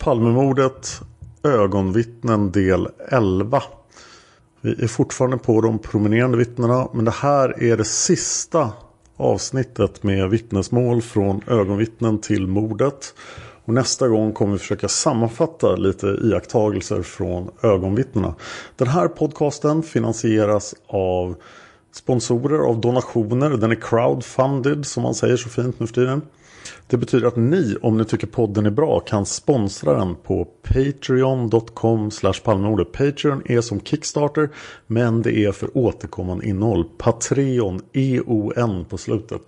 Palmemordet, ögonvittnen del 11. Vi är fortfarande på de promenerande vittnena men det här är det sista avsnittet med vittnesmål från ögonvittnen till mordet. Och nästa gång kommer vi försöka sammanfatta lite iakttagelser från ögonvittnena. Den här podcasten finansieras av sponsorer, av donationer. Den är crowdfunded som man säger så fint nu för tiden. Det betyder att ni, om ni tycker podden är bra, kan sponsra den på patreon.com palmemordet. Patreon är som Kickstarter, men det är för återkommande innehåll. Patreon, E-O-N på slutet.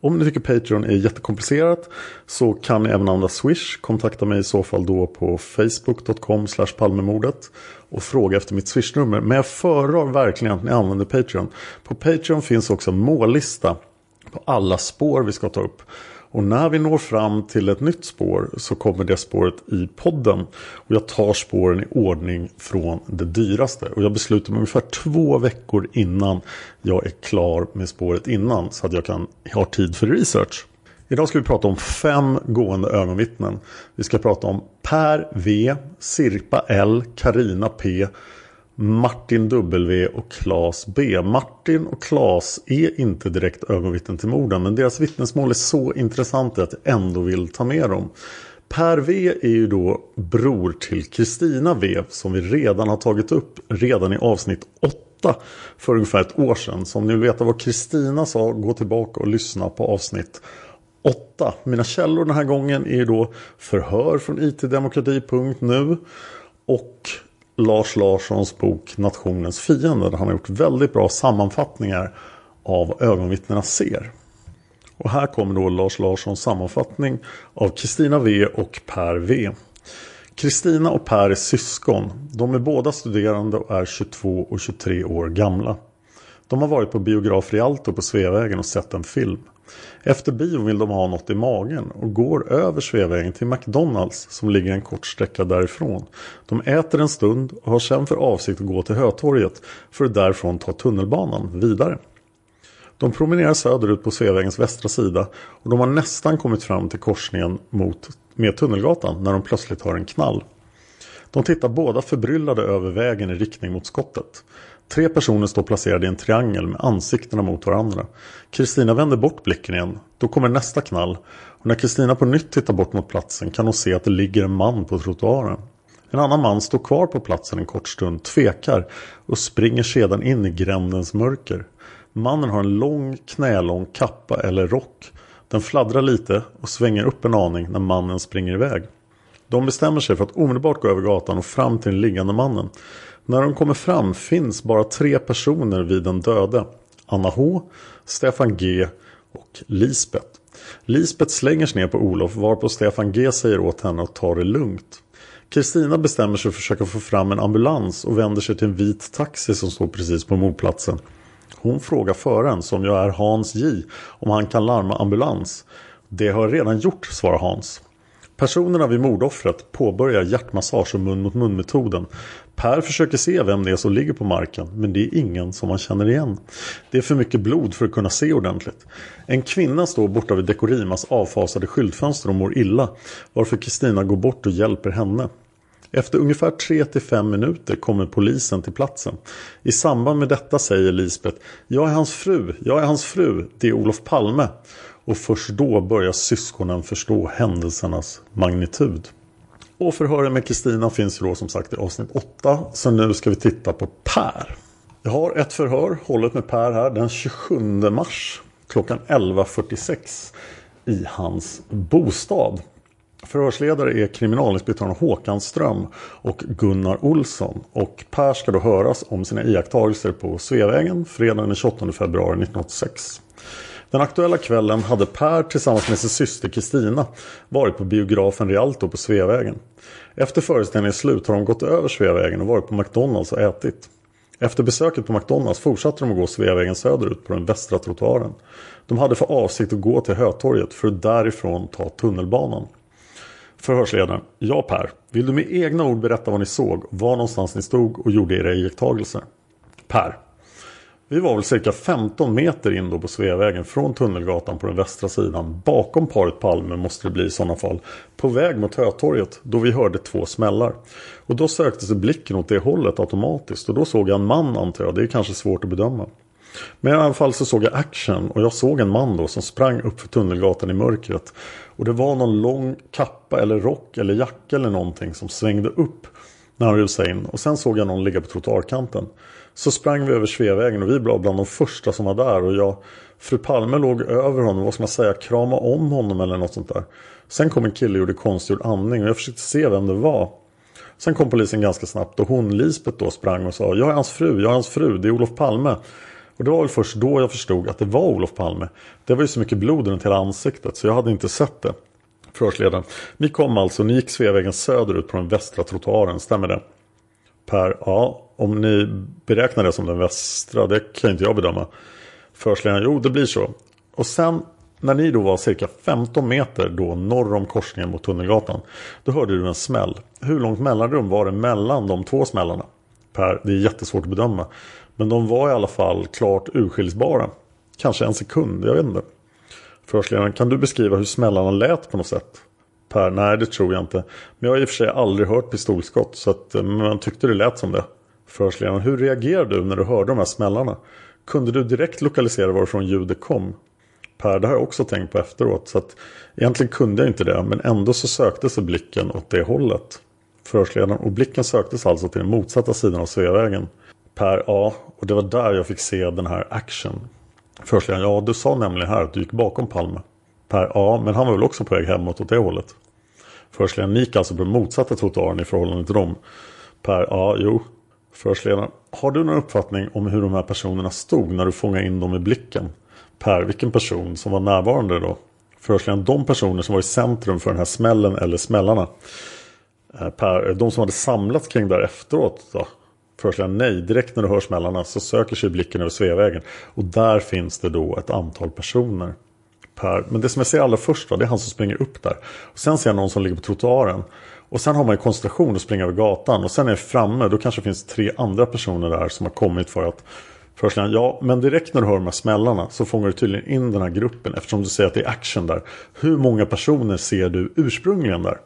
Om ni tycker Patreon är jättekomplicerat så kan ni även använda Swish. Kontakta mig i så fall då på facebook.com palmemordet och fråga efter mitt Swish-nummer. Men jag föredrar verkligen att ni använder Patreon. På Patreon finns också en mållista på alla spår vi ska ta upp. Och när vi når fram till ett nytt spår så kommer det spåret i podden. Och jag tar spåren i ordning från det dyraste. Och jag beslutar mig ungefär två veckor innan jag är klar med spåret innan. Så att jag kan ha tid för research. Idag ska vi prata om fem gående ögonvittnen. Vi ska prata om Per V, Sirpa L, Karina P, Martin W och Claes B. Martin och Claes är inte direkt ögonvittnen till morden men deras vittnesmål är så intressanta att jag ändå vill ta med dem. Per V är ju då bror till Kristina V som vi redan har tagit upp redan i avsnitt 8 för ungefär ett år sedan. Så om ni vill veta vad Kristina sa, gå tillbaka och lyssna på avsnitt 8. Mina källor den här gången är då förhör från itdemokrati.nu och Lars Larssons bok Nationens fiende. Där han har gjort väldigt bra sammanfattningar av vad ögonvittnena ser. Och här kommer då Lars Larssons sammanfattning av Kristina V och Per V. Kristina och Per är syskon. De är båda studerande och är 22 och 23 år gamla. De har varit på biograf Rialto på Sveavägen och sett en film. Efter bion vill de ha något i magen och går över Sveavägen till McDonalds som ligger en kort sträcka därifrån. De äter en stund och har sedan för avsikt att gå till Hötorget för att därifrån ta tunnelbanan vidare. De promenerar söderut på Sveavägens västra sida och de har nästan kommit fram till korsningen mot, med Tunnelgatan när de plötsligt hör en knall. De tittar båda förbryllade över vägen i riktning mot skottet. Tre personer står placerade i en triangel med ansiktena mot varandra. Kristina vänder bort blicken igen. Då kommer nästa knall. Och när Kristina på nytt tittar bort mot platsen kan hon se att det ligger en man på trottoaren. En annan man står kvar på platsen en kort stund, tvekar och springer sedan in i grändens mörker. Mannen har en lång knälång kappa eller rock. Den fladdrar lite och svänger upp en aning när mannen springer iväg. De bestämmer sig för att omedelbart gå över gatan och fram till den liggande mannen. När de kommer fram finns bara tre personer vid den döde. Anna H, Stefan G och Lisbeth. Lisbeth slänger sig ner på Olof varpå Stefan G säger åt henne att ta det lugnt. Kristina bestämmer sig för att försöka få fram en ambulans och vänder sig till en vit taxi som står precis på mordplatsen. Hon frågar föraren, som ju är Hans J, om han kan larma ambulans. Det har jag redan gjort, svarar Hans. Personerna vid mordoffret påbörjar hjärtmassage och mun mot mun metoden. Per försöker se vem det är som ligger på marken men det är ingen som han känner igen. Det är för mycket blod för att kunna se ordentligt. En kvinna står borta vid Dekorimas avfasade skyltfönster och mår illa varför Kristina går bort och hjälper henne. Efter ungefär 3-5 minuter kommer polisen till platsen. I samband med detta säger Lisbeth Jag är hans fru, jag är hans fru, det är Olof Palme. Och först då börjar syskonen förstå händelsernas magnitud. Och förhören med Kristina finns då som sagt i avsnitt 8. Så nu ska vi titta på Per. Jag har ett förhör hållet med Per här den 27 mars klockan 11.46 i hans bostad. Förhörsledare är kriminalinspektören Håkan Ström och Gunnar Olsson. Och Per ska då höras om sina iakttagelser på Sveavägen fredagen den 28 februari 1986. Den aktuella kvällen hade Per tillsammans med sin syster Kristina varit på biografen Rialto på Sveavägen. Efter föreställningens slut har de gått över Sveavägen och varit på McDonalds och ätit. Efter besöket på McDonalds fortsatte de att gå Sveavägen söderut på den västra trottoaren. De hade för avsikt att gå till Hötorget för att därifrån ta tunnelbanan. Förhörsledaren. Ja Per, vill du med egna ord berätta vad ni såg, var någonstans ni stod och gjorde era iakttagelser? Per. Vi var väl cirka 15 meter in då på Sveavägen från Tunnelgatan på den västra sidan. Bakom paret Palme måste det bli i sådana fall. På väg mot Hötorget då vi hörde två smällar. Och då sökte sig blicken åt det hållet automatiskt. Och då såg jag en man antar jag. Det är kanske svårt att bedöma. Men i alla fall så såg jag action och jag såg en man då som sprang upp för Tunnelgatan i mörkret. Och det var någon lång kappa eller rock eller jacka eller någonting som svängde upp när han rusade in. Och sen såg jag någon ligga på trottoarkanten. Så sprang vi över Sveavägen och vi var bland de första som var där. Och jag, fru Palme låg över honom, vad ska man säga, krama om honom eller något sånt där. Sen kom en kille och gjorde konstgjord andning och jag försökte se vem det var. Sen kom polisen ganska snabbt och hon, Lisbeth då, sprang och sa Jag är hans fru, jag är hans fru, det är Olof Palme. Och det var väl först då jag förstod att det var Olof Palme. Det var ju så mycket blod runt hela ansiktet så jag hade inte sett det. Förhörsledaren. Ni kom alltså, ni gick Sveavägen söderut på den västra trottoaren, stämmer det? Per, ja, om ni beräknar det som den västra, det kan inte jag bedöma. Förhörsledaren, jo det blir så. Och sen när ni då var cirka 15 meter då norr om korsningen mot Tunnelgatan. Då hörde du en smäll. Hur långt mellanrum var det mellan de två smällarna? Per, det är jättesvårt att bedöma. Men de var i alla fall klart urskiljbara. Kanske en sekund, jag vet inte. Förhörsledaren, kan du beskriva hur smällarna lät på något sätt? Per, nej det tror jag inte. Men jag har i och för sig aldrig hört pistolskott så att eh, man tyckte det lät som det. Förhörsledaren, hur reagerade du när du hörde de här smällarna? Kunde du direkt lokalisera varifrån ljudet kom? Per, det har jag också tänkt på efteråt. Så att egentligen kunde jag inte det. Men ändå så sökte sig blicken åt det hållet. Förhörsledaren, och blicken söktes alltså till den motsatta sidan av Sveavägen. Per, ja, och det var där jag fick se den här action. Förhörsledaren, ja du sa nämligen här att du gick bakom Palme. Per, ja, men han var väl också på väg hemåt åt det hållet. Förhörsledaren ni gick alltså på den motsatta trottoaren i förhållande till dem. Per, ja, jo. Förhörsledaren, har du någon uppfattning om hur de här personerna stod när du fångade in dem i blicken? Per, vilken person som var närvarande då? Förhörsledaren, de personer som var i centrum för den här smällen eller smällarna. Eh, per, de som hade samlats kring där efteråt då? Förhörsledaren, nej, direkt när du hör smällarna så söker sig blicken över Sveavägen. Och där finns det då ett antal personer. Per, men det som jag ser allra först då, det är han som springer upp där. Och sen ser jag någon som ligger på trottoaren. Och sen har man ju koncentration att springa över gatan. Och sen är jag framme, då kanske det finns tre andra personer där som har kommit för att Förhörsledaren, ja men direkt när du hör de här smällarna så fångar du tydligen in den här gruppen eftersom du säger att det är action där. Hur många personer ser du ursprungligen där?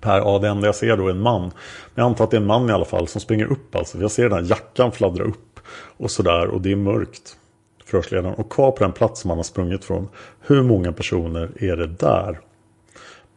Per, ja det enda jag ser då är en man. Men jag antar att det är en man i alla fall som springer upp alltså. Jag ser den här jackan fladdra upp och sådär och det är mörkt. Förhörsledaren, och kvar på den plats man har sprungit från. Hur många personer är det där?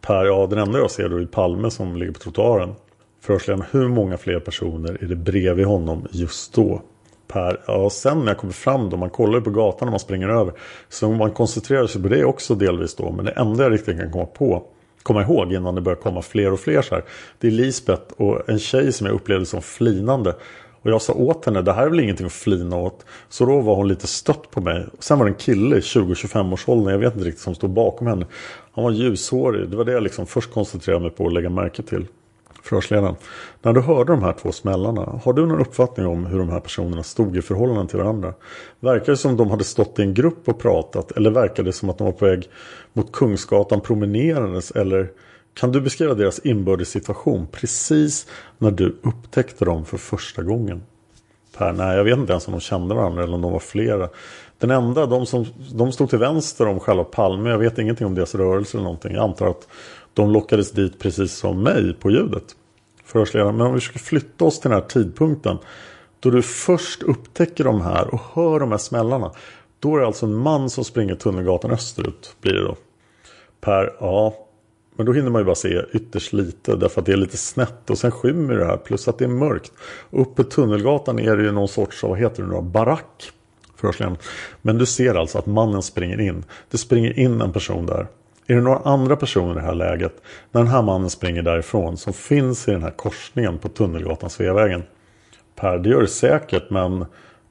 Per, ja den enda jag ser då är Palme som ligger på trottoaren. Förhörsledaren, hur många fler personer är det bredvid honom just då? Per, ja sen när jag kommer fram då, man kollar ju på gatan när man springer över. Så man koncentrerar sig på det också delvis då. Men det enda jag riktigt kan komma på komma ihåg innan det börjar komma fler och fler så här. Det är Lisbeth och en tjej som jag upplevde som flinande. Och jag sa åt henne, det här är väl ingenting att flina åt. Så då var hon lite stött på mig. Sen var det en kille i 20-25 års ålder, jag vet inte riktigt, som stod bakom henne. Han var ljushårig, det var det jag liksom först koncentrerade mig på att lägga märke till. Förhörsledaren. När du hörde de här två smällarna, har du någon uppfattning om hur de här personerna stod i förhållande till varandra? Verkar det som de hade stått i en grupp och pratat eller verkar det som att de var på väg mot Kungsgatan promenerandes eller kan du beskriva deras inbördes situation precis när du upptäckte dem för första gången? Per, nej jag vet inte ens om de kände varandra eller om de var flera. Den enda, de som de stod till vänster om själva Palme, jag vet ingenting om deras rörelse eller någonting. Jag antar att de lockades dit precis som mig på ljudet. Förhörsledaren, men om vi försöker flytta oss till den här tidpunkten. Då du först upptäcker de här och hör de här smällarna. Då är det alltså en man som springer Tunnelgatan österut. Blir det då. Per, ja. Men då hinner man ju bara se ytterst lite. Därför att det är lite snett. Och sen skymmer det här. Plus att det är mörkt. Och uppe Tunnelgatan är det ju någon sorts, vad heter det nu då? Barack. Förhörsledaren. Men du ser alltså att mannen springer in. Det springer in en person där. Är det några andra personer i det här läget när den här mannen springer därifrån som finns i den här korsningen på Tunnelgatan Sveavägen? Per, det gör det säkert men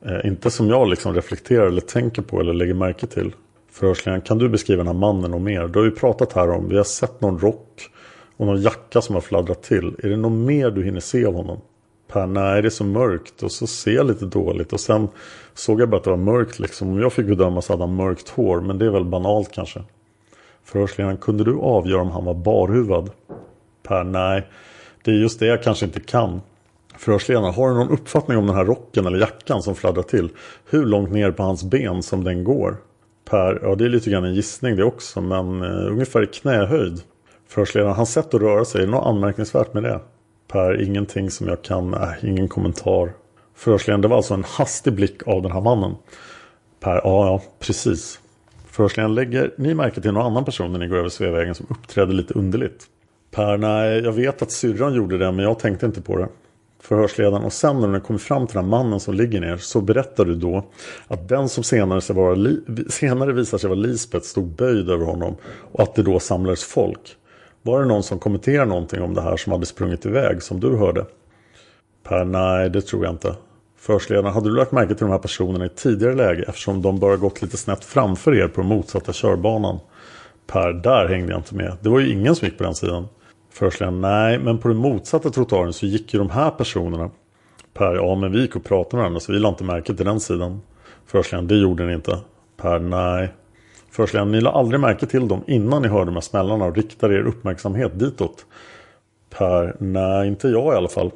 eh, inte som jag liksom reflekterar eller tänker på eller lägger märke till. Förhörsledaren, kan du beskriva den här mannen och mer? Du har ju pratat här om, vi har sett någon rock och någon jacka som har fladdrat till. Är det något mer du hinner se av honom? Per, nej det är så mörkt och så ser jag lite dåligt och sen såg jag bara att det var mörkt liksom. Om jag fick bedöma så hade han mörkt hår men det är väl banalt kanske. Förhörsledaren, kunde du avgöra om han var barhuvad? Per, nej. Det är just det jag kanske inte kan. Förhörsledaren, har du någon uppfattning om den här rocken eller jackan som fladdrar till? Hur långt ner på hans ben som den går? Per, ja det är lite grann en gissning det också, men eh, ungefär i knähöjd. Förhörsledaren, hans sätt att röra sig, är det något anmärkningsvärt med det? Per, ingenting som jag kan, äh, ingen kommentar. Förhörsledaren, det var alltså en hastig blick av den här mannen. Per, ja, ja, precis. Förhörsledaren, lägger ni märke till någon annan person när ni går över Sveavägen som uppträder lite underligt? Per, nej, jag vet att syrran gjorde det men jag tänkte inte på det. Förhörsledaren, och sen när du kommer fram till den mannen som ligger ner så berättar du då att den som senare, sig vara, senare visar sig vara Lisbeth stod böjd över honom och att det då samlades folk. Var det någon som kommenterade någonting om det här som hade sprungit iväg som du hörde? Per, nej det tror jag inte. Förhörsledaren, hade du lagt märke till de här personerna i tidigare läge eftersom de bara gått lite snett framför er på den motsatta körbanan? Per, där hängde jag inte med. Det var ju ingen som gick på den sidan. Förhörsledaren, nej, men på den motsatta trottoaren så gick ju de här personerna. Per, ja men vi gick och pratade med varandra så vi lade inte märke till den sidan. Förhörsledaren, det gjorde ni inte. Per, nej. Förhörsledaren, ni lade aldrig märke till dem innan ni hörde de här smällarna och riktade er uppmärksamhet ditåt. Per, nej, inte jag i alla fall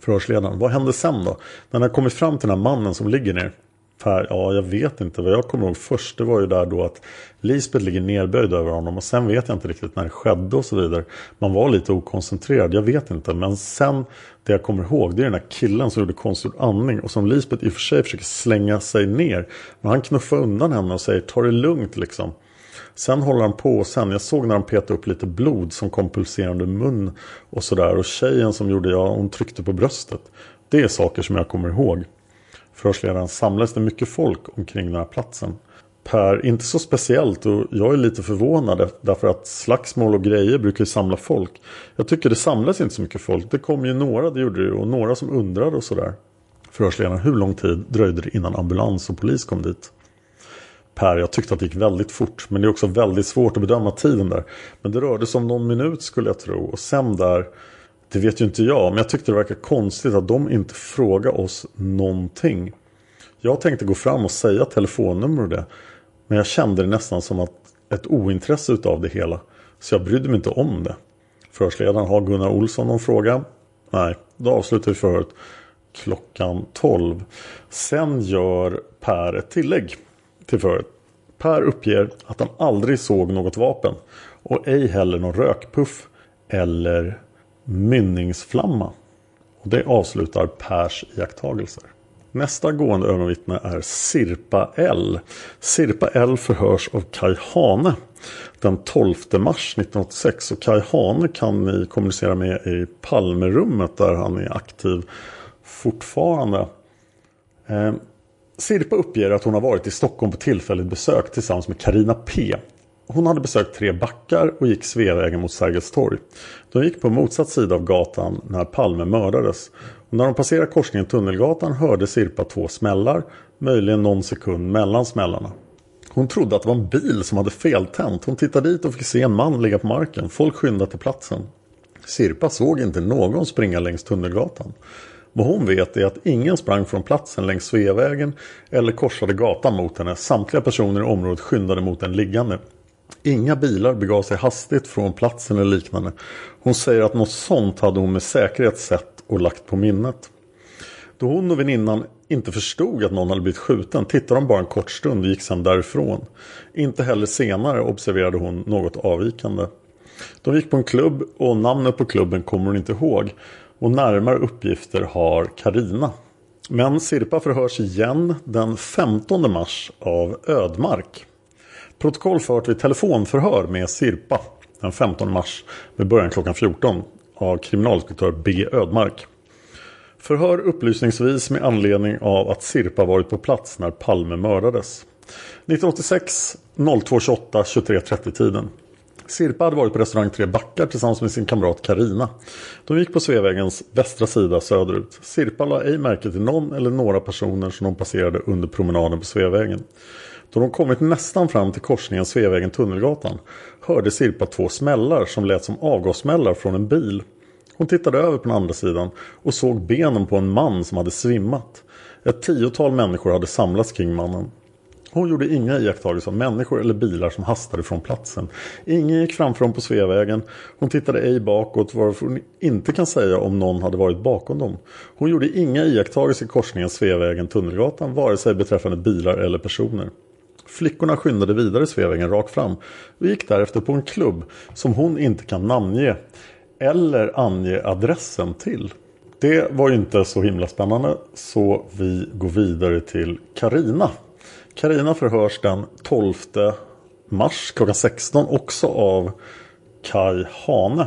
förhörsledaren. Vad hände sen då? När ni har kommit fram till den här mannen som ligger ner. Per, ja, jag vet inte. Vad jag kommer ihåg först det var ju där då att Lisbeth ligger nerböjd över honom och sen vet jag inte riktigt när det skedde och så vidare. Man var lite okoncentrerad, jag vet inte. Men sen det jag kommer ihåg det är den här killen som gjorde konstgjord andning och som Lisbeth i och för sig försöker slänga sig ner. Men han knuffar undan henne och säger ta det lugnt liksom. Sen håller han på och sen, jag såg när han petade upp lite blod som kom pulserande mun och sådär. Och tjejen som gjorde, ja hon tryckte på bröstet. Det är saker som jag kommer ihåg. Förhörsledaren samlades det mycket folk omkring den här platsen. Per, inte så speciellt och jag är lite förvånad därför att slagsmål och grejer brukar ju samla folk. Jag tycker det samlades inte så mycket folk. Det kom ju några, det gjorde det och några som undrade och sådär. Förhörsledaren, hur lång tid dröjde det innan ambulans och polis kom dit? Per. Jag tyckte att det gick väldigt fort. Men det är också väldigt svårt att bedöma tiden där. Men det rörde sig om någon minut skulle jag tro. Och sen där, det vet ju inte jag. Men jag tyckte det verkar konstigt att de inte frågade oss någonting. Jag tänkte gå fram och säga telefonnummer och det. Men jag kände det nästan som att ett ointresse utav det hela. Så jag brydde mig inte om det. Förhörsledaren, har Gunnar Olsson någon fråga? Nej, då avslutar vi förhöret klockan 12. Sen gör Per ett tillägg till förhöret. Per uppger att han aldrig såg något vapen och ej heller någon rökpuff eller mynningsflamma. Och det avslutar Pers iakttagelser. Nästa gående ögonvittne är Sirpa L. Sirpa L förhörs av Kai Hane den 12 mars 1986. Och Kai Hane kan ni kommunicera med i Palmerummet där han är aktiv fortfarande. Eh, Sirpa uppger att hon har varit i Stockholm på tillfälligt besök tillsammans med Karina P. Hon hade besökt tre backar och gick Sveavägen mot Sergels torg. De gick på motsatt sida av gatan när Palme mördades. Och när de passerade korsningen Tunnelgatan hörde Sirpa två smällar, möjligen någon sekund mellan smällarna. Hon trodde att det var en bil som hade feltänt. Hon tittade dit och fick se en man ligga på marken. Folk skyndade till platsen. Sirpa såg inte någon springa längs Tunnelgatan. Vad hon vet är att ingen sprang från platsen längs Sveavägen eller korsade gatan mot henne. Samtliga personer i området skyndade mot den liggande. Inga bilar begav sig hastigt från platsen eller liknande. Hon säger att något sånt hade hon med säkerhet sett och lagt på minnet. Då hon och väninnan inte förstod att någon hade blivit skjuten tittade de bara en kort stund och gick sedan därifrån. Inte heller senare observerade hon något avvikande. De gick på en klubb och namnet på klubben kommer hon inte ihåg. Och närmare uppgifter har Karina. Men Sirpa förhörs igen den 15 mars av Ödmark. Protokoll fört vid telefonförhör med Sirpa den 15 mars med början klockan 14 av kriminalinspektör B. Ödmark. Förhör upplysningsvis med anledning av att Sirpa varit på plats när Palme mördades. 1986 02.28 23.30 tiden. Sirpa hade varit på restaurang Tre Backar tillsammans med sin kamrat Karina. De gick på Sveavägens västra sida söderut. Sirpa la ej märke till någon eller några personer som de passerade under promenaden på Sveavägen. Då de kommit nästan fram till korsningen Sveavägen-Tunnelgatan hörde Sirpa två smällar som lät som avgassmällar från en bil. Hon tittade över på den andra sidan och såg benen på en man som hade svimmat. Ett tiotal människor hade samlats kring mannen. Hon gjorde inga iakttagelser av människor eller bilar som hastade från platsen. Ingen gick framför dem på Sveavägen. Hon tittade ej bakåt varför hon inte kan säga om någon hade varit bakom dem. Hon gjorde inga iakttagelser i korsningen Sveavägen-Tunnelgatan vare sig beträffande bilar eller personer. Flickorna skyndade vidare Sveavägen rakt fram och gick därefter på en klubb som hon inte kan namnge eller ange adressen till. Det var ju inte så himla spännande så vi går vidare till Karina. Karina förhörs den 12 mars klockan 16 också av Kai Hane.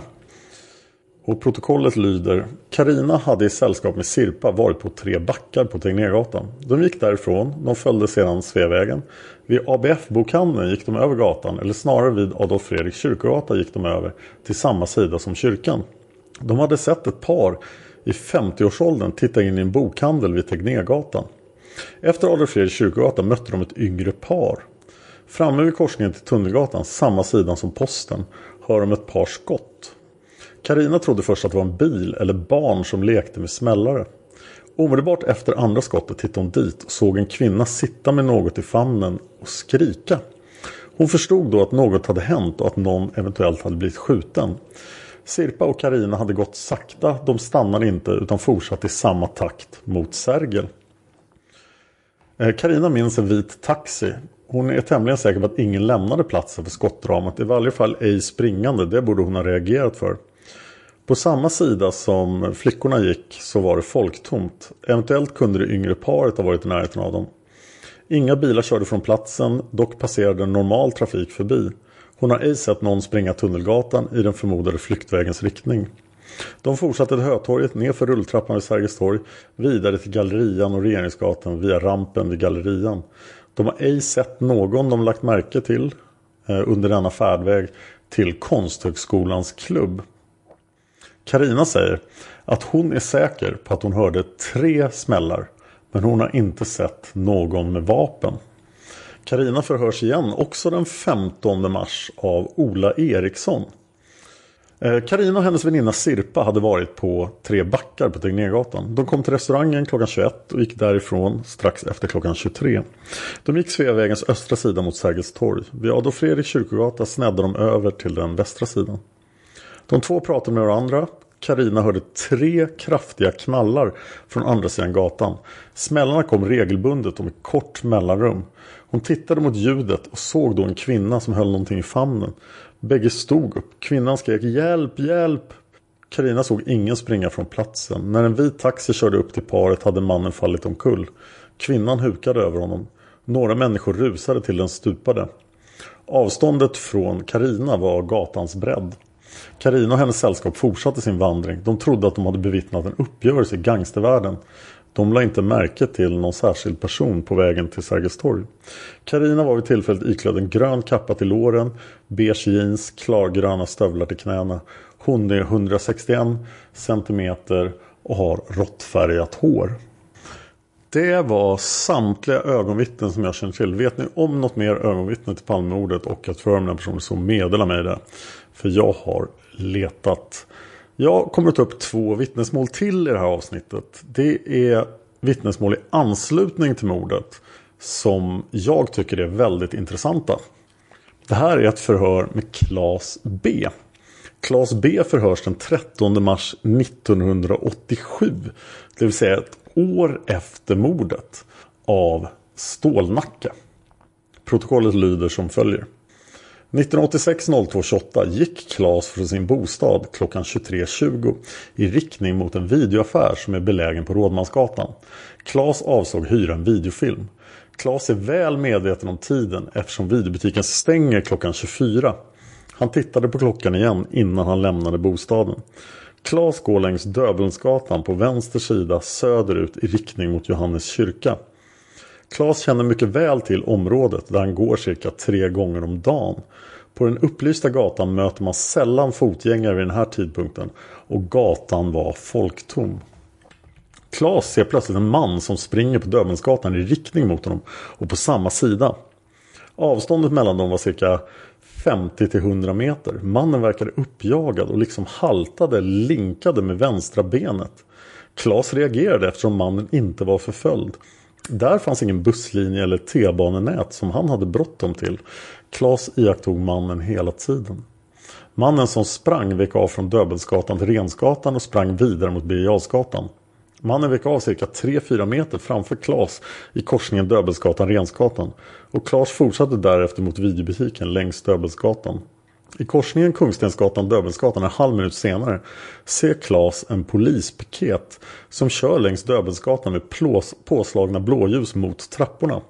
Och protokollet lyder Karina hade i sällskap med Sirpa varit på tre backar på Tegnérgatan. De gick därifrån, de följde sedan Sveavägen. Vid ABF-bokhandeln gick de över gatan, eller snarare vid Adolf Fredriks kyrkogata gick de över till samma sida som kyrkan. De hade sett ett par i 50-årsåldern titta in i en bokhandel vid Tegnérgatan. Efter Adolf Fredriks kyrkogata mötte de ett yngre par. Framme vid korsningen till Tunnelgatan, samma sidan som posten, hör de ett par skott. Karina trodde först att det var en bil eller barn som lekte med smällare. Omedelbart efter andra skottet tittade hon dit och såg en kvinna sitta med något i famnen och skrika. Hon förstod då att något hade hänt och att någon eventuellt hade blivit skjuten. Sirpa och Karina hade gått sakta, de stannade inte utan fortsatte i samma takt mot Sergel. Eh, Karina minns en vit taxi. Hon är tämligen säker på att ingen lämnade platsen för skottdramat. I varje fall ej springande, det borde hon ha reagerat för. På samma sida som flickorna gick så var det folktomt. Eventuellt kunde det yngre paret ha varit i närheten av dem. Inga bilar körde från platsen, dock passerade normal trafik förbi. Hon har ej sett någon springa Tunnelgatan i den förmodade flyktvägens riktning. De fortsatte till Hötorget, nerför rulltrappan vid Sergels torg, vidare till Gallerian och Regeringsgatan via rampen vid Gallerian. De har ej sett någon de lagt märke till eh, under denna färdväg till Konsthögskolans klubb. Karina säger att hon är säker på att hon hörde tre smällar men hon har inte sett någon med vapen. Karina förhörs igen också den 15 mars av Ola Eriksson. Eh, Karina och hennes väninna Sirpa hade varit på Tre backar på Tegnérgatan. De kom till restaurangen klockan 21 och gick därifrån strax efter klockan 23. De gick Sveavägens östra sida mot Sergels torg. Vid Adolf Fredriks kyrkogata snedde de över till den västra sidan. De två pratade med varandra. Karina hörde tre kraftiga knallar från andra sidan gatan. Smällarna kom regelbundet och med kort mellanrum. Hon tittade mot ljudet och såg då en kvinna som höll någonting i famnen. Bägge stod upp. Kvinnan skrek hjälp, hjälp. Karina såg ingen springa från platsen. När en vit taxi körde upp till paret hade mannen fallit omkull. Kvinnan hukade över honom. Några människor rusade till den stupade. Avståndet från Karina var gatans bredd. Karina och hennes sällskap fortsatte sin vandring. De trodde att de hade bevittnat en uppgörelse i gangstervärlden. De la inte märke till någon särskild person på vägen till Sergels torg. Karina var vid tillfället iklädd en grön kappa till låren, beige jeans, klargröna stövlar till knäna. Hon är 161 cm och har råttfärgat hår. Det var samtliga ögonvittnen som jag känner till. Vet ni om något mer ögonvittne till Palmemordet och att förhöra med den personen så meddela mig det. För jag har letat Jag kommer att ta upp två vittnesmål till i det här avsnittet. Det är vittnesmål i anslutning till mordet som jag tycker är väldigt intressanta. Det här är ett förhör med Claes B. Claes B förhörs den 13 mars 1987. Det vill säga ett år efter mordet av Stålnacke. Protokollet lyder som följer. 1986-02-28 gick Claes från sin bostad klockan 23.20 i riktning mot en videoaffär som är belägen på Rådmansgatan. Claes avsåg hyra en videofilm. Claes är väl medveten om tiden eftersom videobutiken stänger klockan 24. Han tittade på klockan igen innan han lämnade bostaden. Claes går längs Döbelnsgatan på vänster sida söderut i riktning mot Johannes kyrka. Claes känner mycket väl till området där han går cirka tre gånger om dagen. På den upplysta gatan möter man sällan fotgängare vid den här tidpunkten och gatan var folktom. Klas ser plötsligt en man som springer på Döbelnsgatan i riktning mot honom och på samma sida. Avståndet mellan dem var cirka 50-100 meter. Mannen verkade uppjagad och liksom haltade, linkade med vänstra benet. Klas reagerade eftersom mannen inte var förföljd. Där fanns ingen busslinje eller T-banenät som han hade bråttom till. Klas iakttog mannen hela tiden. Mannen som sprang vek av från Döbelnsgatan till Rensgatan och sprang vidare mot Birger Mannen vek av cirka 3-4 meter framför Klas i korsningen Döbelnsgatan-Rensgatan och Klas fortsatte därefter mot videobutiken längs Döbelnsgatan. I korsningen Kungstensgatan-Döbelnsgatan en halv minut senare ser Klas en polispiket som kör längs Döbelnsgatan med plås, påslagna blåljus mot trapporna.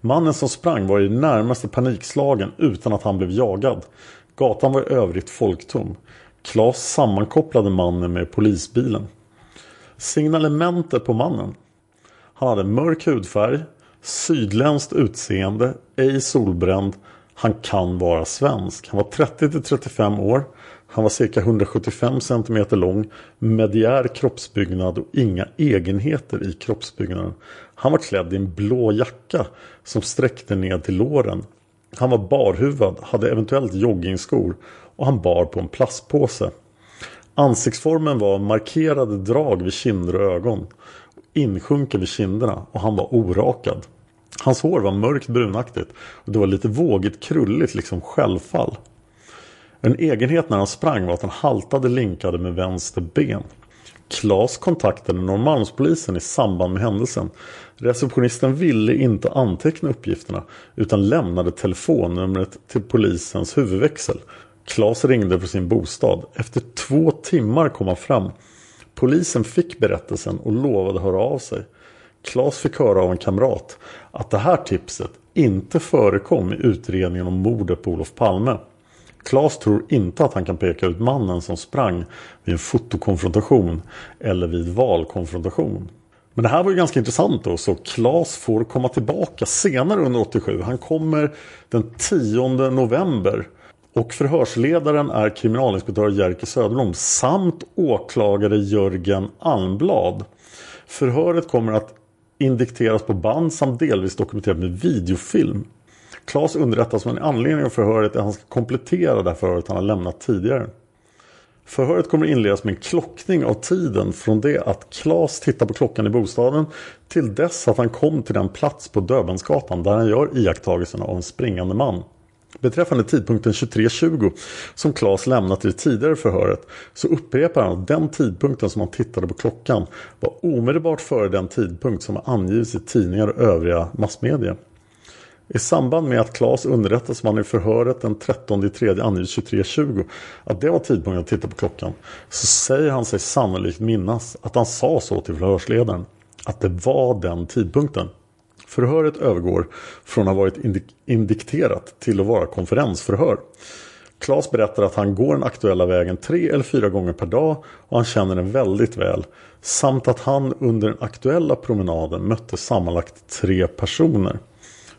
Mannen som sprang var i närmaste panikslagen utan att han blev jagad. Gatan var i övrigt folktom. Klas sammankopplade mannen med polisbilen. Signalementet på mannen. Han hade mörk hudfärg, sydländskt utseende, ej solbränd. Han kan vara svensk. Han var 30-35 år. Han var cirka 175 cm lång, mediär kroppsbyggnad och inga egenheter i kroppsbyggnaden. Han var klädd i en blå jacka som sträckte ned till låren. Han var barhuvad, hade eventuellt joggingskor och han bar på en plastpåse. Ansiktsformen var markerade drag vid kinder och ögon. Insjunken vid kinderna och han var orakad. Hans hår var mörkt brunaktigt och det var lite vågigt krulligt liksom självfall. En egenhet när han sprang var att han haltade linkade med vänster ben. Klas kontaktade Norrmalmspolisen i samband med händelsen. Receptionisten ville inte anteckna uppgifterna utan lämnade telefonnumret till polisens huvudväxel Klas ringde från sin bostad. Efter två timmar kom han fram. Polisen fick berättelsen och lovade höra av sig. Klas fick höra av en kamrat att det här tipset inte förekom i utredningen om mordet på Olof Palme. Klas tror inte att han kan peka ut mannen som sprang vid en fotokonfrontation eller vid valkonfrontation. Men det här var ju ganska intressant då, så Klas får komma tillbaka senare under 87. Han kommer den 10 november och förhörsledaren är kriminalinspektör Jerker Söderblom samt åklagare Jörgen Almblad. Förhöret kommer att indikteras på band samt delvis dokumenterat med videofilm. Klas underrättas om en anledning av förhöret är att han ska komplettera det förhöret han har lämnat tidigare. Förhöret kommer inledas med en klockning av tiden från det att Klas tittar på klockan i bostaden till dess att han kom till den plats på Döbensgatan där han gör iakttagelserna av en springande man. Beträffande tidpunkten 23.20 som Claes lämnat i det tidigare förhöret så upprepar han att den tidpunkten som han tittade på klockan var omedelbart före den tidpunkt som har angivits i tidningar och övriga massmedier. I samband med att Claes underrättas om han i förhöret den 13 3 angivit 23.20 att det var tidpunkten att titta på klockan så säger han sig sannolikt minnas att han sa så till förhörsledaren att det var den tidpunkten. Förhöret övergår från att ha varit indik indikterat till att vara konferensförhör. Klas berättar att han går den aktuella vägen tre eller fyra gånger per dag och han känner den väldigt väl. Samt att han under den aktuella promenaden mötte sammanlagt tre personer.